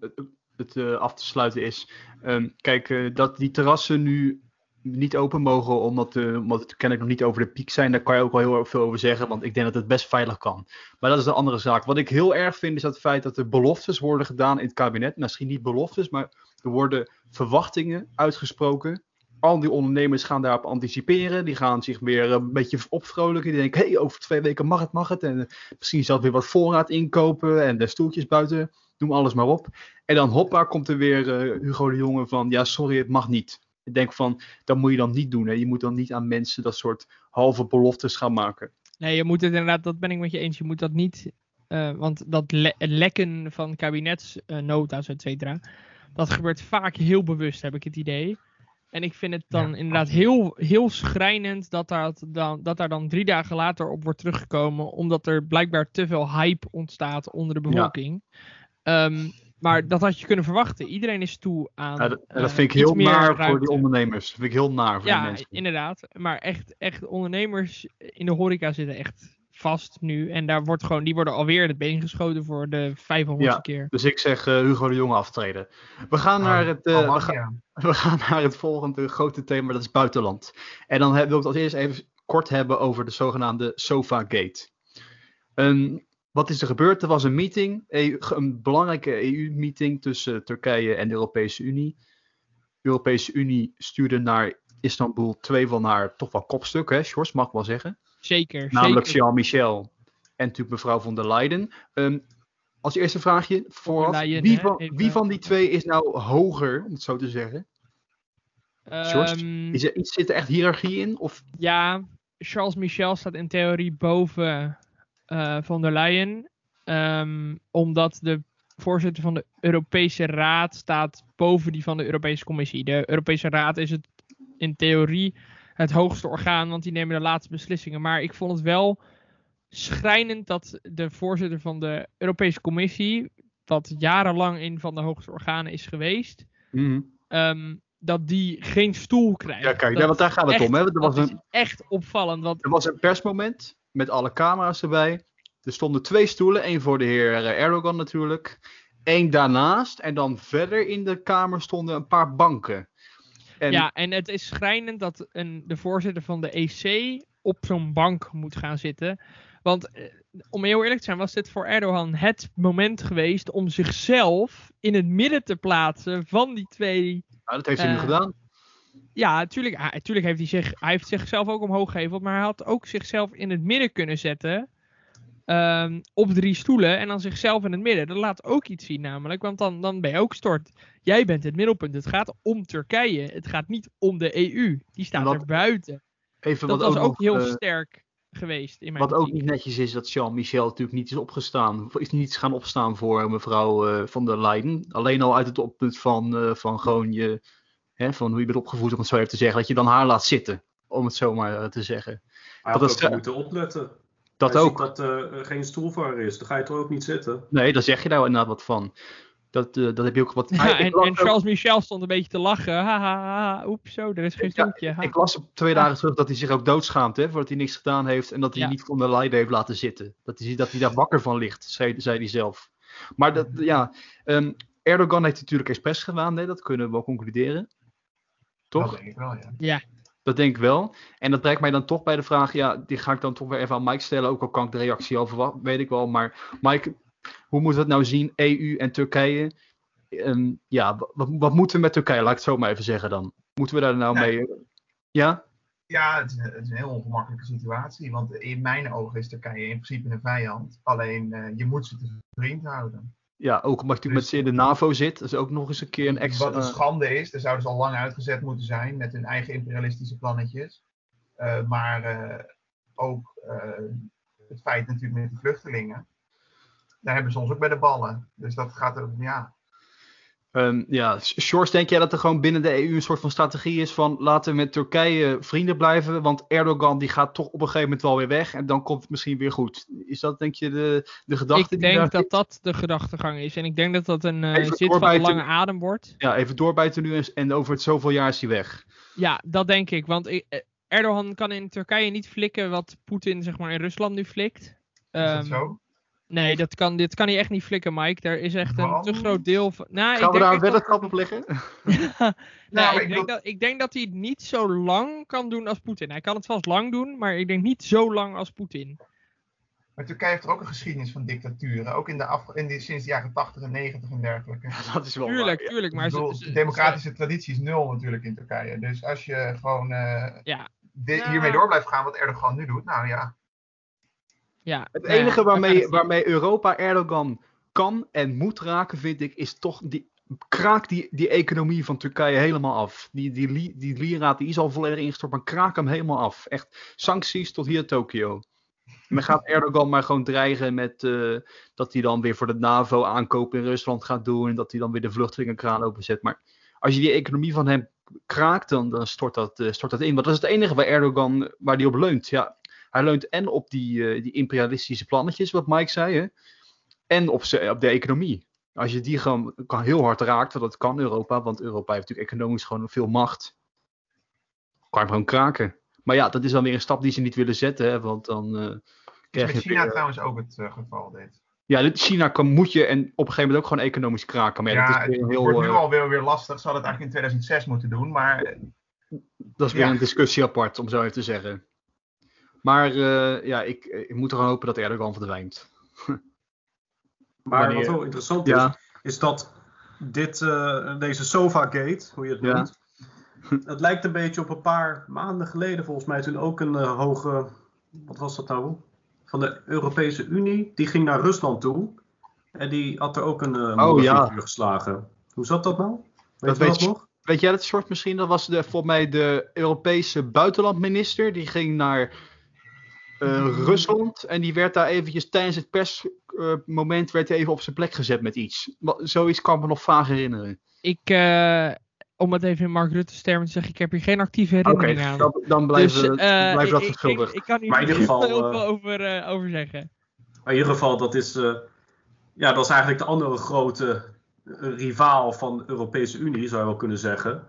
Speaker 1: het uh, af te sluiten is. Um, kijk, uh, dat die terrassen nu niet open mogen omdat, omdat het ken ik nog niet over de piek zijn. Daar kan je ook wel heel veel over zeggen, want ik denk dat het best veilig kan. Maar dat is een andere zaak. Wat ik heel erg vind is dat het feit dat er beloftes worden gedaan in het kabinet. Misschien niet beloftes, maar er worden verwachtingen uitgesproken al die ondernemers gaan daarop anticiperen. Die gaan zich weer een beetje opvrolijken. Die denken, hey, over twee weken mag het, mag het. En uh, misschien zelf weer wat voorraad inkopen en de stoeltjes buiten. Noem alles maar op. En dan hoppa komt er weer uh, Hugo de Jonge van, ja, sorry, het mag niet. Ik denk van, dat moet je dan niet doen. Hè. Je moet dan niet aan mensen dat soort halve beloftes gaan maken.
Speaker 3: Nee, je moet het inderdaad, dat ben ik met je eens. Je moet dat niet, uh, want dat le lekken van kabinetsnota's, et cetera, dat gebeurt vaak heel bewust, heb ik het idee. En ik vind het dan inderdaad heel, heel schrijnend dat daar, dan, dat daar dan drie dagen later op wordt teruggekomen. Omdat er blijkbaar te veel hype ontstaat onder de bevolking. Ja. Um, maar dat had je kunnen verwachten. Iedereen is toe aan. Ja,
Speaker 1: dat, dat uh, vind ik heel naar voor die ondernemers. Dat vind ik heel naar voor
Speaker 3: ja,
Speaker 1: die mensen.
Speaker 3: Ja, inderdaad. Maar echt, echt ondernemers in de horeca zitten echt vast nu. En daar wordt gewoon, die worden alweer het been geschoten voor de 500ste ja, keer.
Speaker 1: Dus ik zeg uh, Hugo de Jonge aftreden. We gaan, oh, naar het, uh, we, ga, we, gaan naar het volgende grote thema, dat is buitenland. En dan wil ik het als eerst even kort hebben over de zogenaamde Sofa-gate. Um, wat is er gebeurd? Er was een meeting, een belangrijke EU-meeting tussen Turkije en de Europese Unie. De Europese Unie stuurde naar Istanbul twee van haar toch wel kopstukken, hè, Sjors, mag ik wel zeggen.
Speaker 3: Zeker.
Speaker 1: Namelijk Jean-Michel en natuurlijk mevrouw von der Leyen. Um, als eerste vraagje vooraf. Leyen, wie, van, wie van die twee is nou hoger, om het zo te zeggen? Um, is er, zit er echt hiërarchie in? Of?
Speaker 3: Ja, Charles Michel staat in theorie boven uh, Van der Leyen. Um, omdat de voorzitter van de Europese Raad staat boven die van de Europese Commissie. De Europese Raad is het in theorie het hoogste orgaan, want die nemen de laatste beslissingen. Maar ik vond het wel schrijnend dat de voorzitter van de Europese Commissie, wat jarenlang een van de hoogste organen is geweest,
Speaker 1: mhm.
Speaker 3: ehm, dat die geen stoel krijgt.
Speaker 1: Ja, kijk, want daar gaat het om. Hè?
Speaker 3: Er was een, echt opvallend. Want...
Speaker 1: Er was een persmoment met alle camera's erbij. Er stonden twee stoelen, één voor de heer eh, Erdogan natuurlijk. Eén daarnaast en dan verder in de kamer stonden een paar banken.
Speaker 3: En... Ja, en het is schrijnend dat een, de voorzitter van de EC op zo'n bank moet gaan zitten. Want eh, om heel eerlijk te zijn, was dit voor Erdogan het moment geweest om zichzelf in het midden te plaatsen van die twee.
Speaker 1: Ja, dat heeft hij nu eh, gedaan.
Speaker 3: Ja, natuurlijk, natuurlijk heeft hij, zich, hij heeft zichzelf ook omhoog gegeven, maar hij had ook zichzelf in het midden kunnen zetten. Ehm, op drie stoelen en dan zichzelf in het midden. Dat laat ook iets zien namelijk, want dan, dan ben je ook stort. Jij bent het middelpunt. Het gaat om Turkije. Het gaat niet om de EU. Die staat er buiten. Even dat was ook, ook heel eh, sterk geweest in mijn
Speaker 1: Wat ook niet netjes is dat Jean-Michel natuurlijk niet is opgestaan. Is niet gaan opstaan voor mevrouw uh, van der Leyen. Alleen al uit het oppunt van, uh, van gewoon je, hè, van hoe je bent opgevoed om het zo even te zeggen. Dat je dan haar laat zitten. Om het zo maar te zeggen.
Speaker 4: Maar dat is moeten opletten. Dat ook. dat er geen stoel voor haar is. Dan ga je toch ook niet zitten.
Speaker 1: Nee, daar zeg je nou inderdaad wat van. Dat, uh, dat heb je ook wat.
Speaker 3: Ja, en, en, Charles Michel stond een beetje te lachen. Haha, oeps, zo, er is geen stoeltje.
Speaker 1: Ja, ik las op twee dagen terug dat hij zich ook doodschaamt, hè, voordat hij niks gedaan heeft en dat hij ja. niet van de Leiden heeft laten zitten. Dat hij, dat hij daar wakker van ligt, zei, zei hij zelf. Maar dat, ja, um, Erdogan heeft natuurlijk expres gedaan, nee, dat kunnen we wel concluderen. Toch?
Speaker 2: Dat denk ik wel, ja.
Speaker 3: Ja.
Speaker 1: Dat denk ik wel. En dat brengt mij dan toch bij de vraag, ja, die ga ik dan toch weer even aan Mike stellen. Ook al kan ik de reactie over weet ik wel. Maar Mike, hoe moeten we het nou zien, EU en Turkije? Um, ja, wat, wat, moeten we met Turkije? Laat ik het zo maar even zeggen dan. Moeten we daar nou mee... Ja?
Speaker 2: Ja, het is, het is, een heel ongemakkelijke situatie. Want in mijn ogen is Turkije in principe een vijand. Alleen uh, je moet ze te vriend houden.
Speaker 1: Ja, ook omdat je dus, met ze in de NAVO zit. Dat is ook nog eens een keer een extra...
Speaker 2: Wat een schande is. Daar zouden ze al lang uitgezet moeten zijn. Met hun eigen imperialistische plannetjes. Uh, maar uh, ook het feit natuurlijk met de vluchtelingen daar hebben ze ons ook bij de ballen. Dus dat gaat er, ja.
Speaker 1: Um, ja, Shores, denk jij dat er gewoon binnen de EU een soort van strategie is van laten we met Turkije vrienden blijven, want Erdogan die gaat toch op een gegeven moment wel weer weg en dan komt het misschien weer goed. Is dat denk je de, de gedachte?
Speaker 3: Ik denk dat dat de gedachtegang is en ik denk dat dat een uh, zit van een lange adem wordt.
Speaker 1: Ja, even doorbijten nu en, en over het zoveel jaar is hij weg.
Speaker 3: Ja, dat denk ik, want eh, Erdogan kan in Turkije niet flikken wat Poetin zeg maar in Rusland nu flikt. Is
Speaker 2: dat um, zo?
Speaker 3: Nee, dat kan, dit kan hij echt niet flikken, Mike. Er is echt een te groot deel van. Nou,
Speaker 1: Gaan
Speaker 3: ik
Speaker 1: we daar een weddenschap op liggen?
Speaker 3: nou, ik, denk dat, ik denk dat hij het niet zo lang kan doen als Poetin. Hij kan het vast lang doen, maar ik denk niet zo lang als Poetin.
Speaker 2: Maar Turkije heeft er ook een geschiedenis van dictaturen. Ook in de af, in sinds de jaren 80 en 90 en dergelijke.
Speaker 1: Dat is wel
Speaker 3: Tuurlijk, waar, tuurlijk. Maar
Speaker 2: de democratische traditie is nul natuurlijk in Turkije. Dus als je gewoon uh,
Speaker 3: ja.
Speaker 2: hiermee door blijft gaan wat Erdogan nu doet, nou ja.
Speaker 3: Ja,
Speaker 1: het enige waarmee, waarmee Europa Erdogan kan en moet raken, vind ik, is toch die. Kraak die, die economie van Turkije helemaal af. Die, die, die lira die is al volledig ingestort, maar kraak hem helemaal af. Echt sancties tot hier Tokio. En dan gaat Erdogan maar gewoon dreigen met uh, dat hij dan weer voor de NAVO aankopen in Rusland gaat doen. En dat hij dan weer de vluchtelingenkraan openzet. Maar als je die economie van hem kraakt, dan, dan stort, dat, uh, stort dat in. Want dat is het enige waar Erdogan waar die op leunt. Ja, hij leunt en op die, uh, die imperialistische plannetjes, wat Mike zei, hè? en op, op de economie. Als je die gewoon kan heel hard raakt, want dat kan Europa, want Europa heeft natuurlijk economisch gewoon veel macht, kan je gewoon kraken. Maar ja, dat is dan weer een stap die ze niet willen zetten, hè, want dan uh,
Speaker 2: krijg je... China trouwens ook het uh, geval, dit.
Speaker 1: Ja, China kan, moet je en op een gegeven moment ook gewoon economisch kraken. Maar
Speaker 2: ja, dat is het heel, wordt nu alweer weer lastig. Ze hadden het eigenlijk in 2006 moeten doen, maar...
Speaker 1: Dat is weer een discussie apart, om zo even te zeggen. Maar uh, ja, ik, ik moet er gewoon hopen dat Erdogan verdwijnt.
Speaker 4: maar wat wel interessant is, is dat dit, uh, deze Sofa-gate, hoe je het noemt, ja. het lijkt een beetje op een paar maanden geleden volgens mij toen ook een uh, hoge, wat was dat nou, van de Europese Unie, die ging naar Rusland toe en die had er ook een uh, oh, ja. geslagen. Hoe zat dat nou? Weet
Speaker 1: dat weet, dat nog? weet jij dat soort misschien? Dat was de, voor mij de Europese buitenlandminister. Die ging naar uh, Rusland en die werd daar eventjes tijdens het persmoment werd even op zijn plek gezet met iets. Zoiets kan me nog vaag herinneren.
Speaker 3: Ik, om het even in Mark Rutte termen te zeggen, ik heb hier geen actieve herinnering aan.
Speaker 1: Dan, dan blijven dus, uh, blijf dat verschuldigd.
Speaker 3: Ik, ik, kan hier maar in ieder geval heel veel over, uh, over zeggen.
Speaker 4: Maar in ieder geval, dat is, uh, ja, dat is eigenlijk de andere grote rivaal van de Europese Unie, zou je wel kunnen zeggen.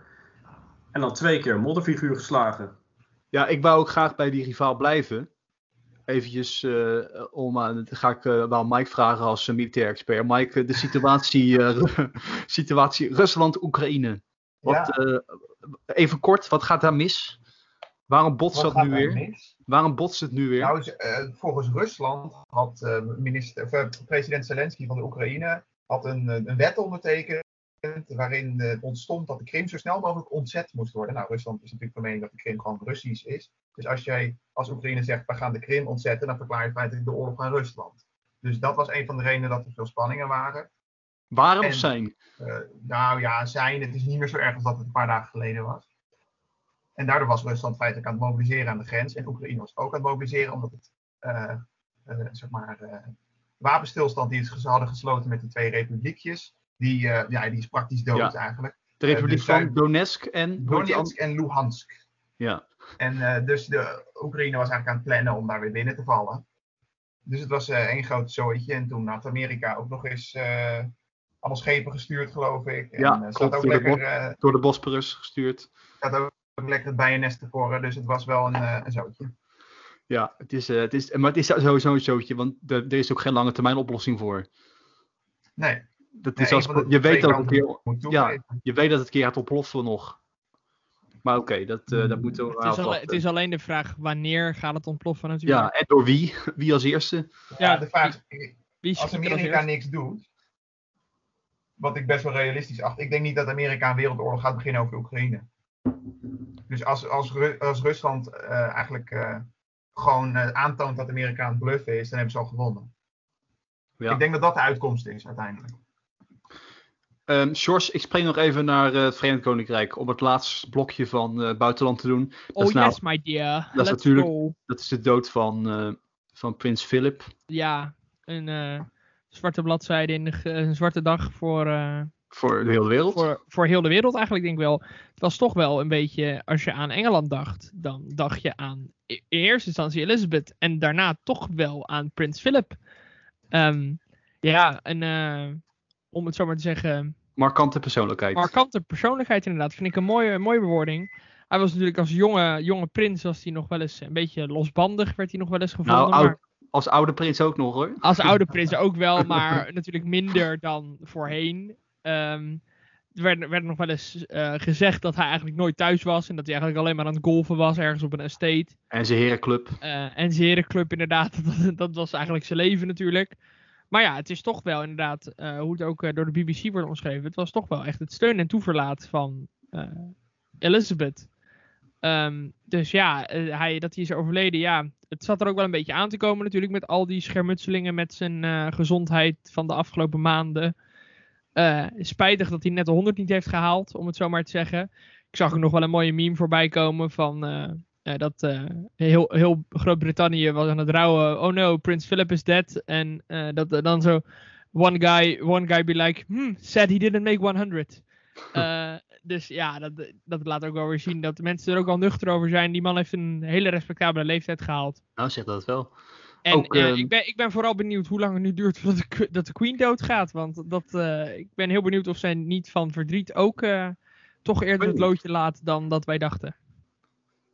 Speaker 4: En dan twee keer modderfiguur geslagen.
Speaker 1: Ja, ik wou ook graag bij die rivaal blijven. Eventjes uh, om aan, ga ik uh, wel Mike vragen als militair expert. Mike, de situatie, situatie Rusland-Oekraïne. Ja. even kort, wat gaat daar mis? Waarom botst dat nu weer? Mis? Waarom botst het nu weer?
Speaker 2: Nou, volgens Rusland had minister, president Zelensky van de Oekraïne had een, een wet ondertekend waarin uh, ontstond dat de Krim zo snel mogelijk ontzet moest worden. Nou, Rusland is natuurlijk van mening dat de Krim gewoon Russisch is. Dus als jij als Oekraïne zegt, we gaan de Krim ontzetten, dan verklaar je feitelijk de oorlog aan Rusland. Dus dat was een van de redenen dat er veel spanningen waren.
Speaker 1: Of zijn?
Speaker 2: Uh, nou ja, zijn. Het is niet meer zo erg als dat het een paar dagen geleden was. En daardoor was Rusland feitelijk aan het mobiliseren aan de grens. En Oekraïne was ook aan het mobiliseren, omdat het, uh, zeg maar, wapenstilstand die ze hadden gesloten met die twee republiekjes, die, uh, ja, die is praktisch dood eigenlijk.
Speaker 1: De republiek uh, dus van Donetsk en...
Speaker 2: Donetsk en Luhansk.
Speaker 1: Ja.
Speaker 2: En uh, dus de Oekraïne was eigenlijk aan het plannen om daar weer binnen te vallen. Dus het was één groot zooitje. En toen had Amerika ook nog eens allemaal schepen gestuurd, geloof ik. En,
Speaker 1: ja, ook door, lekker, de door de Bosporus gestuurd.
Speaker 2: Had ook lekker het bijennest tevoren. Dus het was wel een, een zootje.
Speaker 1: Ja, het is, uh, het is, maar het is sowieso een zootje, want er, er is ook geen lange termijn oplossing voor.
Speaker 2: Nee.
Speaker 1: Dat is als, je, weet dat het keer, ja, je weet dat het keer gaat ontploffen nog. Maar oké, okay, dat, uh, dat moeten we
Speaker 3: het is, alleen, het is alleen de vraag wanneer gaat het ontploffen natuurlijk.
Speaker 1: Ja, en door wie? Wie als eerste?
Speaker 2: Ja, de vraag is, als Amerika niks doet, wat ik best wel realistisch acht, ik denk niet dat Amerika een wereldoorlog gaat beginnen over Oekraïne. Dus als, als, als Rusland uh, eigenlijk uh, gewoon uh, aantoont dat Amerika aan het bluffen is, dan hebben ze al gewonnen. Ja. Ik denk dat dat de uitkomst is uiteindelijk.
Speaker 1: Um, George, ik spring nog even naar uh, het Verenigd Koninkrijk om het laatste blokje van uh, buitenland te doen.
Speaker 3: Dat oh is nou, yes, my dear.
Speaker 1: Dat Let's is natuurlijk go. dat is de dood van, uh, van prins Philip.
Speaker 3: Ja, een zwarte bladzijde in de, een zwarte dag voor,
Speaker 1: voor de hele wereld?
Speaker 3: Voor, voor heel de wereld eigenlijk, denk ik wel. Het was toch wel een beetje, als je aan Engeland dacht, dan dacht je aan in eerste instantie Elizabeth en daarna toch wel aan Prins Philip. Um, ja, en om het zo maar te zeggen.
Speaker 1: Markante persoonlijkheid.
Speaker 3: Markante persoonlijkheid, inderdaad. Vind ik een mooie, mooie bewoording. Hij was natuurlijk als jonge, jonge prins, was hij nog wel eens een beetje losbandig, werd hij nog wel eens gevonden. Nou,
Speaker 1: oud, als oude prins ook nog hoor.
Speaker 3: Als oude prins ook wel, maar natuurlijk minder dan voorheen. Um, er werd, werd, nog wel eens uh, gezegd dat hij eigenlijk nooit thuis was. En dat hij eigenlijk alleen maar aan het golfen was ergens op een estate.
Speaker 1: En zijn herenclub.
Speaker 3: Uh, en zijn herenclub inderdaad. Dat, dat, was eigenlijk zijn leven natuurlijk. Maar ja, het is toch wel inderdaad, uh, hoe het ook door de BBC wordt omschreven. Het was toch wel echt het steun en toeverlaat van Elizabeth. Um, dus ja, hij, dat hij is overleden, ja. Het zat er ook wel een beetje aan te komen natuurlijk met al die schermutselingen met zijn gezondheid van de afgelopen maanden. Spijtig dat hij net de 100 niet heeft gehaald, om het zo maar te zeggen. Ik zag ook nog wel een mooie meme voorbij komen van uh, dat heel, heel Groot-Brittannië was aan het rouwen. Oh no, Prince Philip is dead. En dat dan zo one guy, one guy be like, hmm, said he didn't make 100. dus ja, dat, dat laat ook wel weer zien dat de mensen er ook al nuchter over zijn. Die man heeft een hele respectabele leeftijd gehaald.
Speaker 1: Nou, zeg dat wel.
Speaker 3: En ook, uh, ik, ben, ik ben vooral benieuwd hoe lang het nu duurt voordat de, dat de Queen doodgaat. Want dat, ik ben heel benieuwd of zij niet van verdriet ook toch eerder het loodje laat dan dat wij dachten.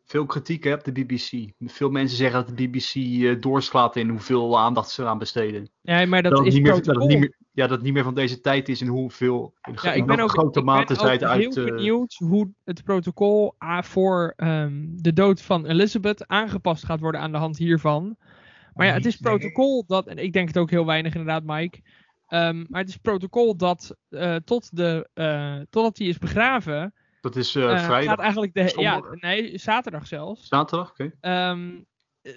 Speaker 1: Veel kritiek hè, op de BBC. Veel mensen zeggen dat de BBC uh, doorslaat in hoeveel aandacht ze eraan besteden.
Speaker 3: Ja, maar dat, dat is niet
Speaker 1: meer, dat niet meer, Ja, dat het niet meer van deze tijd is en hoeveel
Speaker 3: ja, ik ben ook, grote ik mate ben ook uit... heel benieuwd hoe het protocol voor um, de dood van Elizabeth aangepast gaat worden aan de hand hiervan. Maar ja, het is protocol dat, en ik denk het ook heel weinig inderdaad, Mike. Um, maar het is protocol dat uh, tot de, uh, totdat hij is begraven.
Speaker 1: Dat is uh, vrijdag.
Speaker 3: Gaat eigenlijk de, ja, nee, zaterdag zelfs.
Speaker 1: Zaterdag, oké.
Speaker 3: Okay. Um,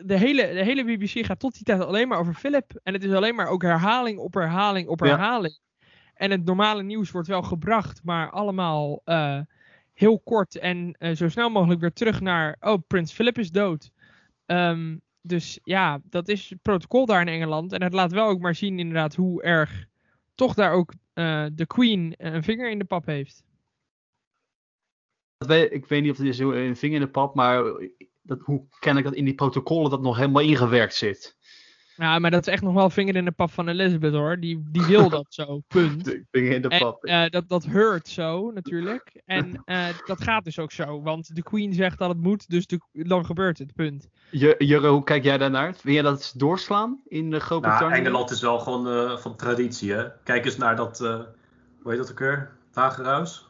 Speaker 3: de, hele, de hele BBC gaat tot die tijd alleen maar over Philip. En het is alleen maar ook herhaling op herhaling op herhaling. Ja. En het normale nieuws wordt wel gebracht, maar allemaal heel kort en zo snel mogelijk weer terug naar, oh, Prins Philip is dood. Um, dus ja, dat is het protocol daar in Engeland. En het laat wel ook maar zien inderdaad hoe erg toch daar ook uh, de Queen een vinger in de pap heeft.
Speaker 1: Ik weet niet of het is een vinger in de pap, maar dat, hoe ken ik dat in die protocollen dat nog helemaal ingewerkt zit?
Speaker 3: Ja, maar dat is echt nog wel vinger in de pap van Elizabeth hoor. Die, die wil dat zo, punt.
Speaker 1: Vinger in de pap.
Speaker 3: En, uh, dat, dat hurt zo natuurlijk. En uh, dat gaat dus ook zo. Want de queen zegt dat het moet, dus de, dan gebeurt het, punt.
Speaker 1: Jurre, hoe kijk jij daarnaar? Wil jij dat doorslaan in de Groot-Brittannië?
Speaker 4: Nou, Engeland is wel gewoon uh, van traditie hè. Kijk eens naar dat, hoe heet dat ook weer? Tagerhuis?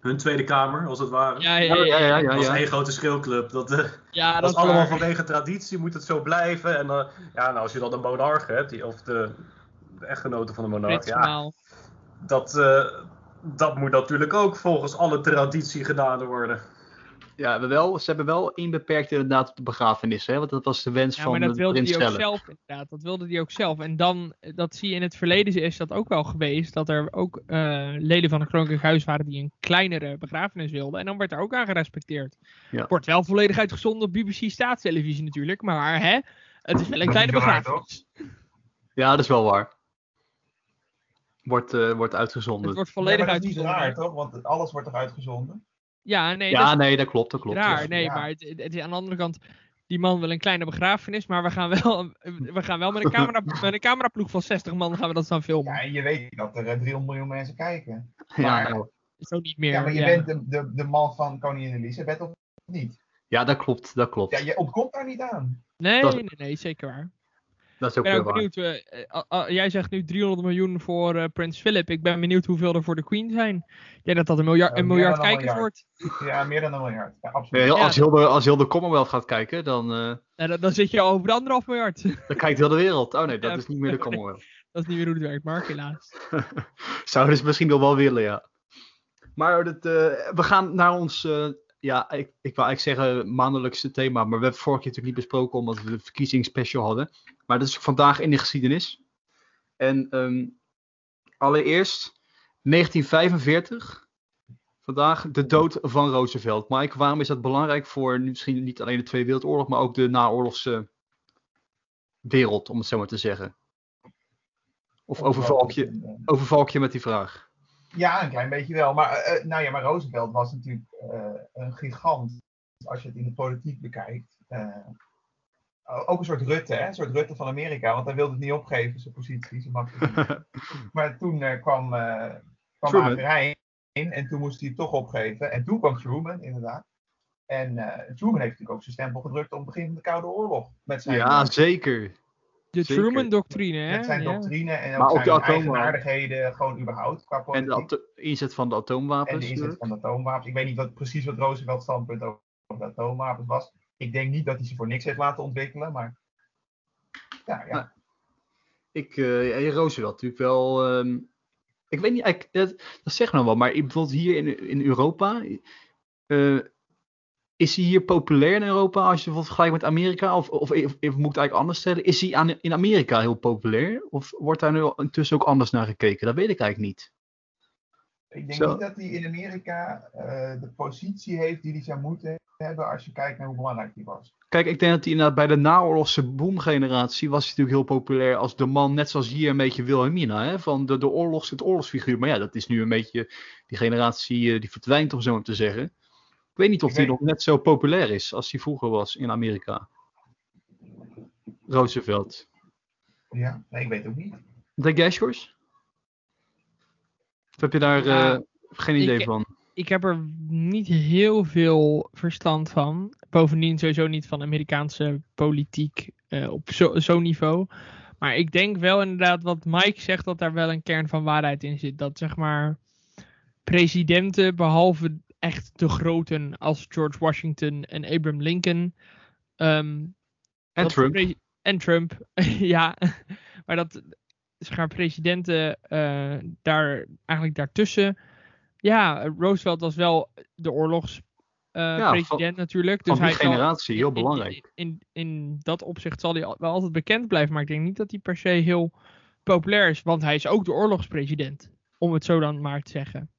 Speaker 4: Hun Tweede Kamer, als het ware.
Speaker 3: Ja, ja, ja. ja, ja,
Speaker 4: dat is één grote schreeuwclub. Dat, uh, ja, dat, is allemaal vanwege traditie, moet het zo blijven. En uh, ja, nou, als je dan een monarch hebt, die, of de, de echtgenote van de monarch, ja, dat, uh, dat moet natuurlijk ook volgens alle traditie gedaan worden.
Speaker 1: Ja, we wel, ze hebben wel inbeperkt inderdaad op de begrafenis. Hè? Want dat was de wens van
Speaker 3: maar dat
Speaker 1: wilde
Speaker 3: hij ook zelf inderdaad. Dat wilde hij ook zelf. En dan, dat zie je in het verleden is dat ook wel geweest. Dat er ook uh, leden van het Koninklijk Huis waren die een kleinere begrafenis wilden. En dan werd daar ook aan gerespecteerd. Ja. Wordt wel volledig uitgezonden op BBC staatstelevisie natuurlijk. Maar hè, het is wel een kleine begrafenis.
Speaker 1: ja, dat is wel waar. Wordt, uh, wordt uitgezonden. Het
Speaker 3: wordt volledig
Speaker 2: ja,
Speaker 3: uitgezonden.
Speaker 2: Dat is niet raar toch? Want alles wordt toch uitgezonden?
Speaker 3: Ja, nee,
Speaker 1: ja, dat, nee, dat klopt, dat klopt.
Speaker 3: Raar, nee, maar het, het, aan de andere kant, die man wil een kleine begrafenis, maar we gaan wel, we gaan wel met, een camera, met een cameraploeg van 60 man gaan we dat dan filmen.
Speaker 2: Ja, en je weet dat er 300 eh, miljoen mensen kijken.
Speaker 3: Maar, ja. Zo niet meer.
Speaker 2: Ja, maar je bent de, de, de man van koningin Elisabeth of niet?
Speaker 1: Ja, dat klopt, dat klopt.
Speaker 2: Ja, je ontkomt daar niet aan.
Speaker 3: Nee, nee, nee, zeker waar.
Speaker 1: Dat is ook, ben ook
Speaker 3: benieuwd. Uh, jij zegt nu 300 miljoen voor uh, Prins Philip. Ik ben benieuwd hoeveel er voor de Queen zijn. Jij dat dat een miljard, een miljard kijkers wordt?
Speaker 2: Ja, meer dan een miljard. Ja, absoluut.
Speaker 1: als, heel de, als heel de Commonwealth gaat kijken, dan...
Speaker 3: dan, dan, zit je al over de anderhalf miljard.
Speaker 1: Dan kijkt heel de wereld. Oh nee, dat is niet meer de Commonwealth.
Speaker 3: dat is niet meer hoe het werkt, Mark, helaas.
Speaker 1: Zouden ze misschien wel wel willen, ja. Maar dat, we gaan naar ons ja, ik, ik wil eigenlijk zeggen maandelijkse thema, maar we hebben vorige keer natuurlijk niet besproken omdat we de verkiezingsspecial hadden. Maar dat is vandaag in de geschiedenis. En um, allereerst 1945. Vandaag de dood van Roosevelt. Mike, waarom is dat belangrijk voor misschien niet alleen de Tweede Wereldoorlog, maar ook de naoorlogse wereld, om het zo maar te zeggen? Of overvalk je, overvalk je met die vraag?
Speaker 2: Ja, een klein beetje wel. Maar, uh, nou ja, maar Roosevelt was natuurlijk uh, een gigant. Als je het in de politiek bekijkt. Uh, ook een soort Rutte, hè? een soort Rutte van Amerika. Want hij wilde het niet opgeven, zijn positie. Zijn maar toen kwam, kwam in en toen moest hij het toch opgeven. En toen kwam Truman, inderdaad. En Truman heeft natuurlijk ook zijn stempel gedrukt op het begin van de Koude Oorlog. Met zijn,
Speaker 1: ja, zeker.
Speaker 3: De Truman-doctrine, hè?
Speaker 2: Met zijn doctrine en ook zijn eigenaardigheden, gewoon überhaupt qua
Speaker 1: En de inzet van de atoomwapens. En
Speaker 2: de inzet van de atoomwapens. Ik weet niet wat, precies wat Roosevelt standpunt over de atoomwapens was. Ik denk niet dat hij ze voor niks heeft laten ontwikkelen, maar... Ja, ja. Nou,
Speaker 1: ik, uh, Roosevelt natuurlijk wel... Um, ik weet niet, ik, dat, dat zeg nou wel, maar bijvoorbeeld hier in, in Europa... Uh, is hij hier populair in Europa als je bijvoorbeeld vergelijkt met Amerika? Of, of, of, moet ik het eigenlijk anders stellen? Is hij aan, in Amerika heel populair? Of wordt daar nu intussen ook anders naar gekeken? Dat weet ik eigenlijk niet.
Speaker 2: Ik denk niet dat hij in Amerika uh, de positie heeft die hij zou moeten hebben als je kijkt naar hoe belangrijk hij was.
Speaker 1: Kijk, ik denk dat hij inderdaad bij de naoorlogse boomgeneratie was hij natuurlijk heel populair als de man, net zoals hier een beetje Wilhelmina, hè, van de, de oorlogs, het oorlogsfiguur. Maar ja, dat is nu een beetje, die generatie die verdwijnt om zo maar te zeggen. Ik weet niet of hij nog net zo populair is als hij vroeger was in Amerika. Roosevelt.
Speaker 2: Ja, nee, ik weet ook niet.
Speaker 1: Denk jij, Of heb je daar uh, geen idee
Speaker 3: ik,
Speaker 1: van?
Speaker 3: Ik heb er niet heel veel verstand van. Bovendien sowieso niet van Amerikaanse politiek uh, op zo'n zo niveau. Maar ik denk wel inderdaad wat Mike zegt, dat daar wel een kern van waarheid in zit. Dat zeg maar presidenten, behalve echt de groten als George Washington en Abraham Lincoln.
Speaker 1: Ehm, en Trump.
Speaker 3: En Trump, ja. maar dat zeg presidenten uh, daar eigenlijk daartussen. Ja, Roosevelt was wel de oorlogspresident uh, natuurlijk.
Speaker 1: Dus van die hij generatie, heel belangrijk.
Speaker 3: In, in, in, dat opzicht zal hij wel altijd bekend blijven. Maar ik denk niet dat hij per se heel populair is. Want hij is ook de oorlogspresident. Om het zo dan maar te zeggen.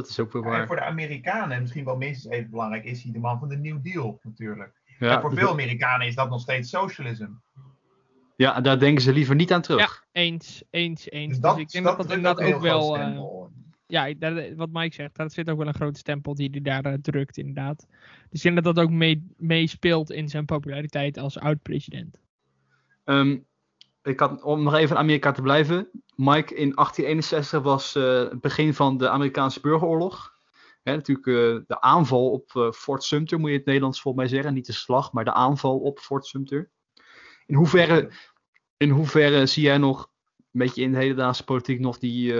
Speaker 1: Dat is ook wel waar.
Speaker 2: En voor de Amerikanen, misschien wel minstens even belangrijk, is hij de man van de New Deal natuurlijk. Ja, en voor veel Amerikanen is dat nog steeds socialism.
Speaker 1: Ja, daar denken ze liever niet aan terug.
Speaker 3: Ja, eens, eens, eens. Dus, dat, dus ik denk dat dat, inderdaad ook wel. Uh, ja, daar, wat Mike zegt, daar zit ook wel een grote stempel die hij daar uh, drukt, inderdaad. Dus ik denk dat dat ook meespeelt mee in zijn populariteit als oud-president.
Speaker 1: Um, ik om nog even in Amerika te blijven. Mike, in 1861 was uh, het begin van de Amerikaanse burgeroorlog. Hè, natuurlijk uh, de aanval op uh, Fort Sumter, moet je het Nederlands volgens mij zeggen. Niet de slag, maar de aanval op Fort Sumter. In hoeverre, in hoeverre zie jij nog, een beetje in de hedendaagse politiek, nog die,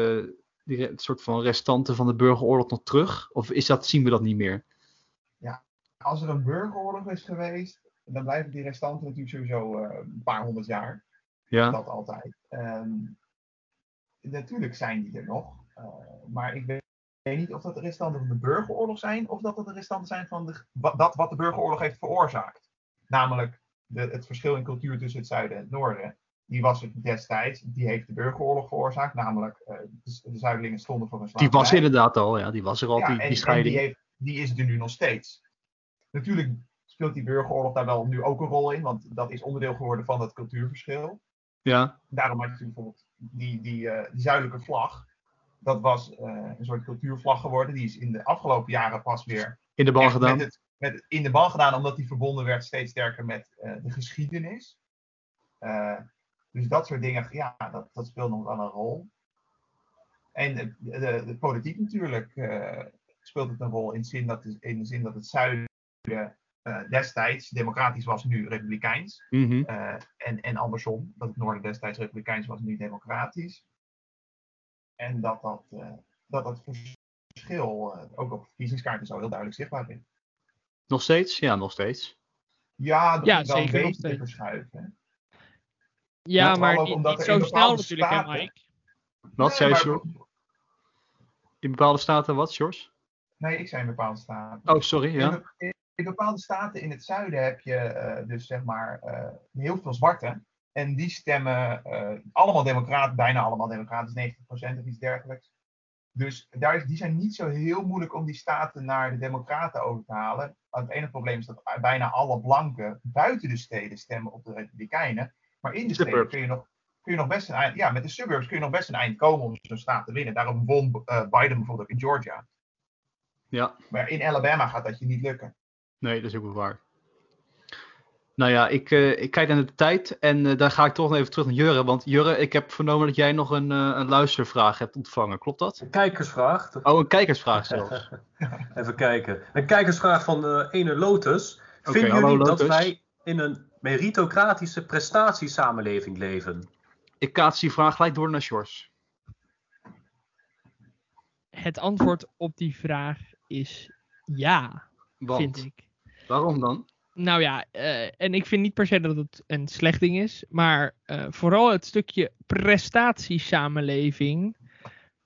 Speaker 1: die soort van restanten van de burgeroorlog nog terug? Of is dat, zien we dat niet meer?
Speaker 2: Ja, als er een burgeroorlog is geweest, dan blijven die restanten natuurlijk sowieso een paar honderd jaar. Ja. Dat altijd. Ehm, natuurlijk zijn die er nog. Uh, maar ik weet, niet of dat de restanten van de burgeroorlog zijn. Of dat dat de restanten zijn van de, wat, dat wat de burgeroorlog heeft veroorzaakt. Namelijk de, het verschil in cultuur tussen het zuiden en het noorden. Die was het destijds. Die heeft de burgeroorlog veroorzaakt. Namelijk uh, de, de, zuidelingen stonden voor een
Speaker 1: slavernij. Die was inderdaad al. Ja, die was er al. Ja, die, die scheiding.
Speaker 2: die, heeft, die is er nu nog steeds. Natuurlijk speelt die burgeroorlog daar wel nu ook een rol in. Want dat is onderdeel geworden van dat cultuurverschil.
Speaker 1: Ja.
Speaker 2: Daarom had je bijvoorbeeld die, die, uh, die zuidelijke vlag. Dat was uh, een soort cultuurvlag geworden. Die is in de afgelopen jaren pas weer
Speaker 1: in de bal gedaan.
Speaker 2: Met het, met in de bal gedaan, omdat die verbonden werd steeds sterker met uh, de geschiedenis. dus dat soort dingen, ja, dat, dat speelt nog wel een rol. En de, de, de politiek natuurlijk speelt het een rol in, zin dat, in de zin dat het zuiden uh, destijds democratisch was, nu republikeins. Mm -hmm. uh, en, en andersom, dat het noorden destijds republikeins was, nu democratisch. En dat dat, uh, dat, dat verschil ook op verkiezingskaarten zo heel duidelijk zichtbaar is.
Speaker 1: Nog steeds? Ja, nog steeds.
Speaker 2: Ja, dat ja, is wel een beetje te verschuiven.
Speaker 3: Ja, maar niet, niet zo snel natuurlijk, staten, hè, Mike?
Speaker 1: Wat nee, zei je, In bepaalde staten wat, George?
Speaker 2: Nee, ik zei in bepaalde staten.
Speaker 1: Oh, sorry, ja.
Speaker 2: In, in bepaalde staten in het zuiden heb je uh, dus zeg maar uh, heel veel zwarte. En die stemmen uh, allemaal democraten, bijna allemaal democratisch, 90% of iets dergelijks. Dus daar is, die zijn niet zo heel moeilijk om die staten naar de democraten over te halen. Het enige probleem is dat bijna alle blanken buiten de steden stemmen op de republikeinen. Maar in de steden kun je nog, kun je nog best een eind, ja, met de suburbs kun je nog best een eind komen om zo'n staat te winnen. Daarom won Biden bijvoorbeeld ook in Georgia.
Speaker 1: Ja.
Speaker 2: Maar in Alabama gaat dat je niet lukken.
Speaker 1: Nee, dat is ook wel waar. Nou ja, ik, uh, ik kijk naar de tijd en uh, daar ga ik toch nog even terug naar Jurre. Want Jurre, ik heb vernomen dat jij nog een, uh, een luistervraag hebt ontvangen. Klopt dat?
Speaker 4: Een kijkersvraag.
Speaker 1: Oh, een kijkersvraag zelfs.
Speaker 4: even kijken. Een kijkersvraag van de ene Lotus. Okay, Vinden jullie Lotus. dat wij in een meritocratische prestatiesamenleving leven?
Speaker 1: Ik kaats die vraag gelijk door naar Sjors.
Speaker 3: Het antwoord op die vraag is ja,
Speaker 1: Want?
Speaker 3: vind ik.
Speaker 1: Waarom dan?
Speaker 3: Nou ja, uh, en ik vind niet per se dat het een slecht ding is, maar uh, vooral het stukje prestatiesamenleving.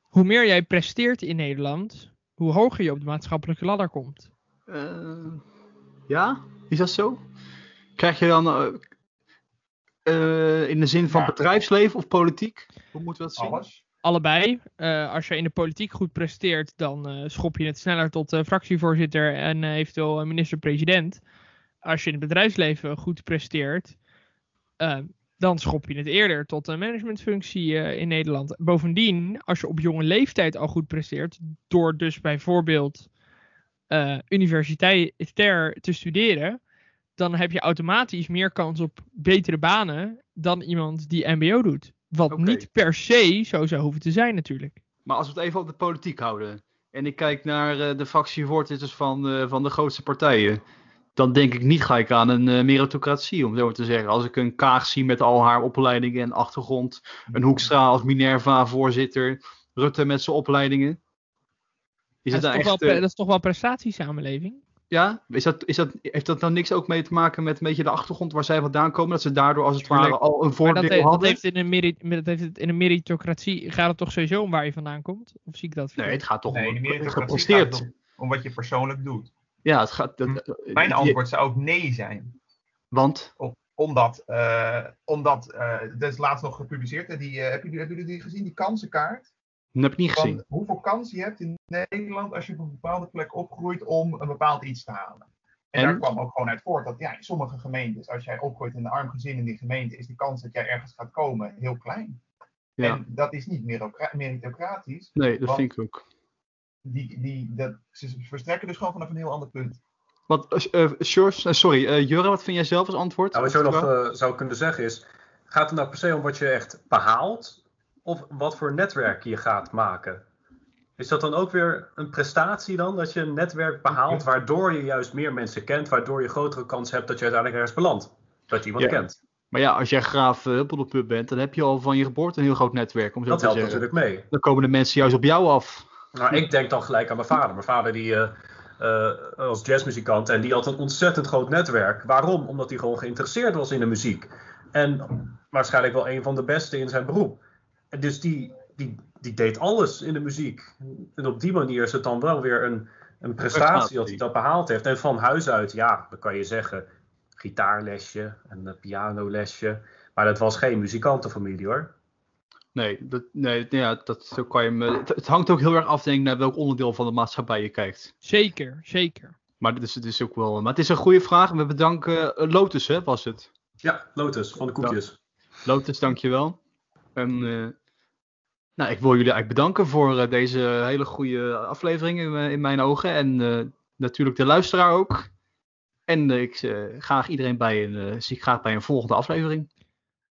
Speaker 3: Hoe meer jij presteert in Nederland, hoe hoger je op de maatschappelijke ladder komt.
Speaker 1: Uh, ja, is dat zo? Krijg je dan in de zin van ja. bedrijfsleven of politiek? Hoe moeten we dat zien?
Speaker 2: Alles
Speaker 3: allebei. Uh, als je in de politiek goed presteert, dan uh, schop je het sneller tot uh, fractievoorzitter en eventueel minister-president. Als je in het bedrijfsleven goed presteert, dan schop je het eerder tot een managementfunctie in Nederland. Bovendien, als je op jonge leeftijd al goed presteert, door dus bijvoorbeeld universitair te studeren, dan heb je automatisch meer kans op betere banen dan iemand die MBO doet. Wat okay. niet per se zo zou hoeven te zijn natuurlijk.
Speaker 1: Maar als we het even op de politiek houden. En ik kijk naar uh, de fractievoorzitters van, uh, van de grootste partijen. Dan denk ik niet ga ik aan een uh, meritocratie, om zo te zeggen. Als ik een Kaag zie met al haar opleidingen en achtergrond. Een Hoekstra als Minerva-voorzitter. Rutte met zijn opleidingen.
Speaker 3: Is dat, is echt, wel, dat is toch wel prestatiesamenleving?
Speaker 1: Ja, is dat, is dat, heeft dat dan niks ook mee te maken met een beetje de achtergrond waar zij vandaan komen? Dat ze daardoor als het ware al een voordeel
Speaker 3: dat
Speaker 1: hadden?
Speaker 3: Dat heeft in een, merit, dat heeft in een meritocratie, gaat het toch sowieso om waar je vandaan komt? Of zie ik dat
Speaker 1: Nee, het gaat toch
Speaker 2: nee, om het gepresteerd. Om, om, wat je persoonlijk doet.
Speaker 1: Ja, het gaat... Dat,
Speaker 2: hm. Mijn antwoord zou ook nee zijn.
Speaker 1: Want?
Speaker 2: Om, omdat, uh, omdat uh, dat is laatst nog gepubliceerd. Die, uh, hebben, jullie, hebben jullie die gezien, die kansenkaart?
Speaker 1: Dat heb ik niet gezien.
Speaker 2: hoeveel kans je hebt in Nederland als je op een bepaalde plek opgroeit om een bepaald iets te halen. En, daar kwam ook gewoon uit voort dat ja, in sommige gemeentes, als jij opgroeit in een arm gezin in die gemeente, is de kans dat jij ergens gaat komen heel klein. Ja. En dat is niet meritocratisch.
Speaker 1: Nee, dat vind ik ook.
Speaker 2: Die, die, dat, ze verstrekken dus gewoon vanaf een heel ander punt.
Speaker 1: Wat, uh, sorry, uh, Jurre, wat vind jij zelf als antwoord?
Speaker 4: Nou, wat je nog zou kunnen zeggen is, gaat het nou per se om wat je echt behaalt? Of wat voor netwerk je gaat maken? Is dat dan ook weer een prestatie dan? Dat je een netwerk behaalt waardoor je juist meer mensen kent, waardoor je grotere kans hebt dat je uiteindelijk ergens belandt. Dat je iemand kent.
Speaker 1: Maar ja, als jij graaf uh, pub bent, dan heb je al van je geboorte een heel groot netwerk. Om zo
Speaker 4: dat
Speaker 1: te
Speaker 4: helpt
Speaker 1: zeggen.
Speaker 4: natuurlijk mee.
Speaker 1: Dan komen de mensen juist op jou af.
Speaker 4: Nou, ik denk dan gelijk aan mijn vader. Mijn vader die uh, uh, als jazzmuzikant en die had een ontzettend groot netwerk. Waarom? Omdat hij gewoon geïnteresseerd was in de muziek. En waarschijnlijk wel een van de beste in zijn beroep. En dus die, die, die deed alles in de muziek. En op die manier is het dan wel weer een, een prestatie dat hij dat behaald heeft. En van huis uit, ja, dan kan je zeggen, gitaarlesje, een pianolesje. Maar dat was geen muzikantenfamilie hoor.
Speaker 1: Nee, dat, nee ja, dat, zo kan je me, het, hangt ook heel erg af denk ik, naar welk onderdeel van de maatschappij je kijkt.
Speaker 3: Zeker, zeker.
Speaker 1: Maar, dit is, het is ook wel, maar het is een goede vraag. We bedanken uh, Lotus, hè, was het?
Speaker 4: Ja, Lotus, van de koekjes.
Speaker 1: Lotus, dankjewel. En, uh, nou, ik wil jullie eigenlijk bedanken voor uh, deze hele goede aflevering in, in mijn ogen. En natuurlijk de luisteraar ook. En ik graag iedereen bij een, zie ik graag bij een volgende aflevering.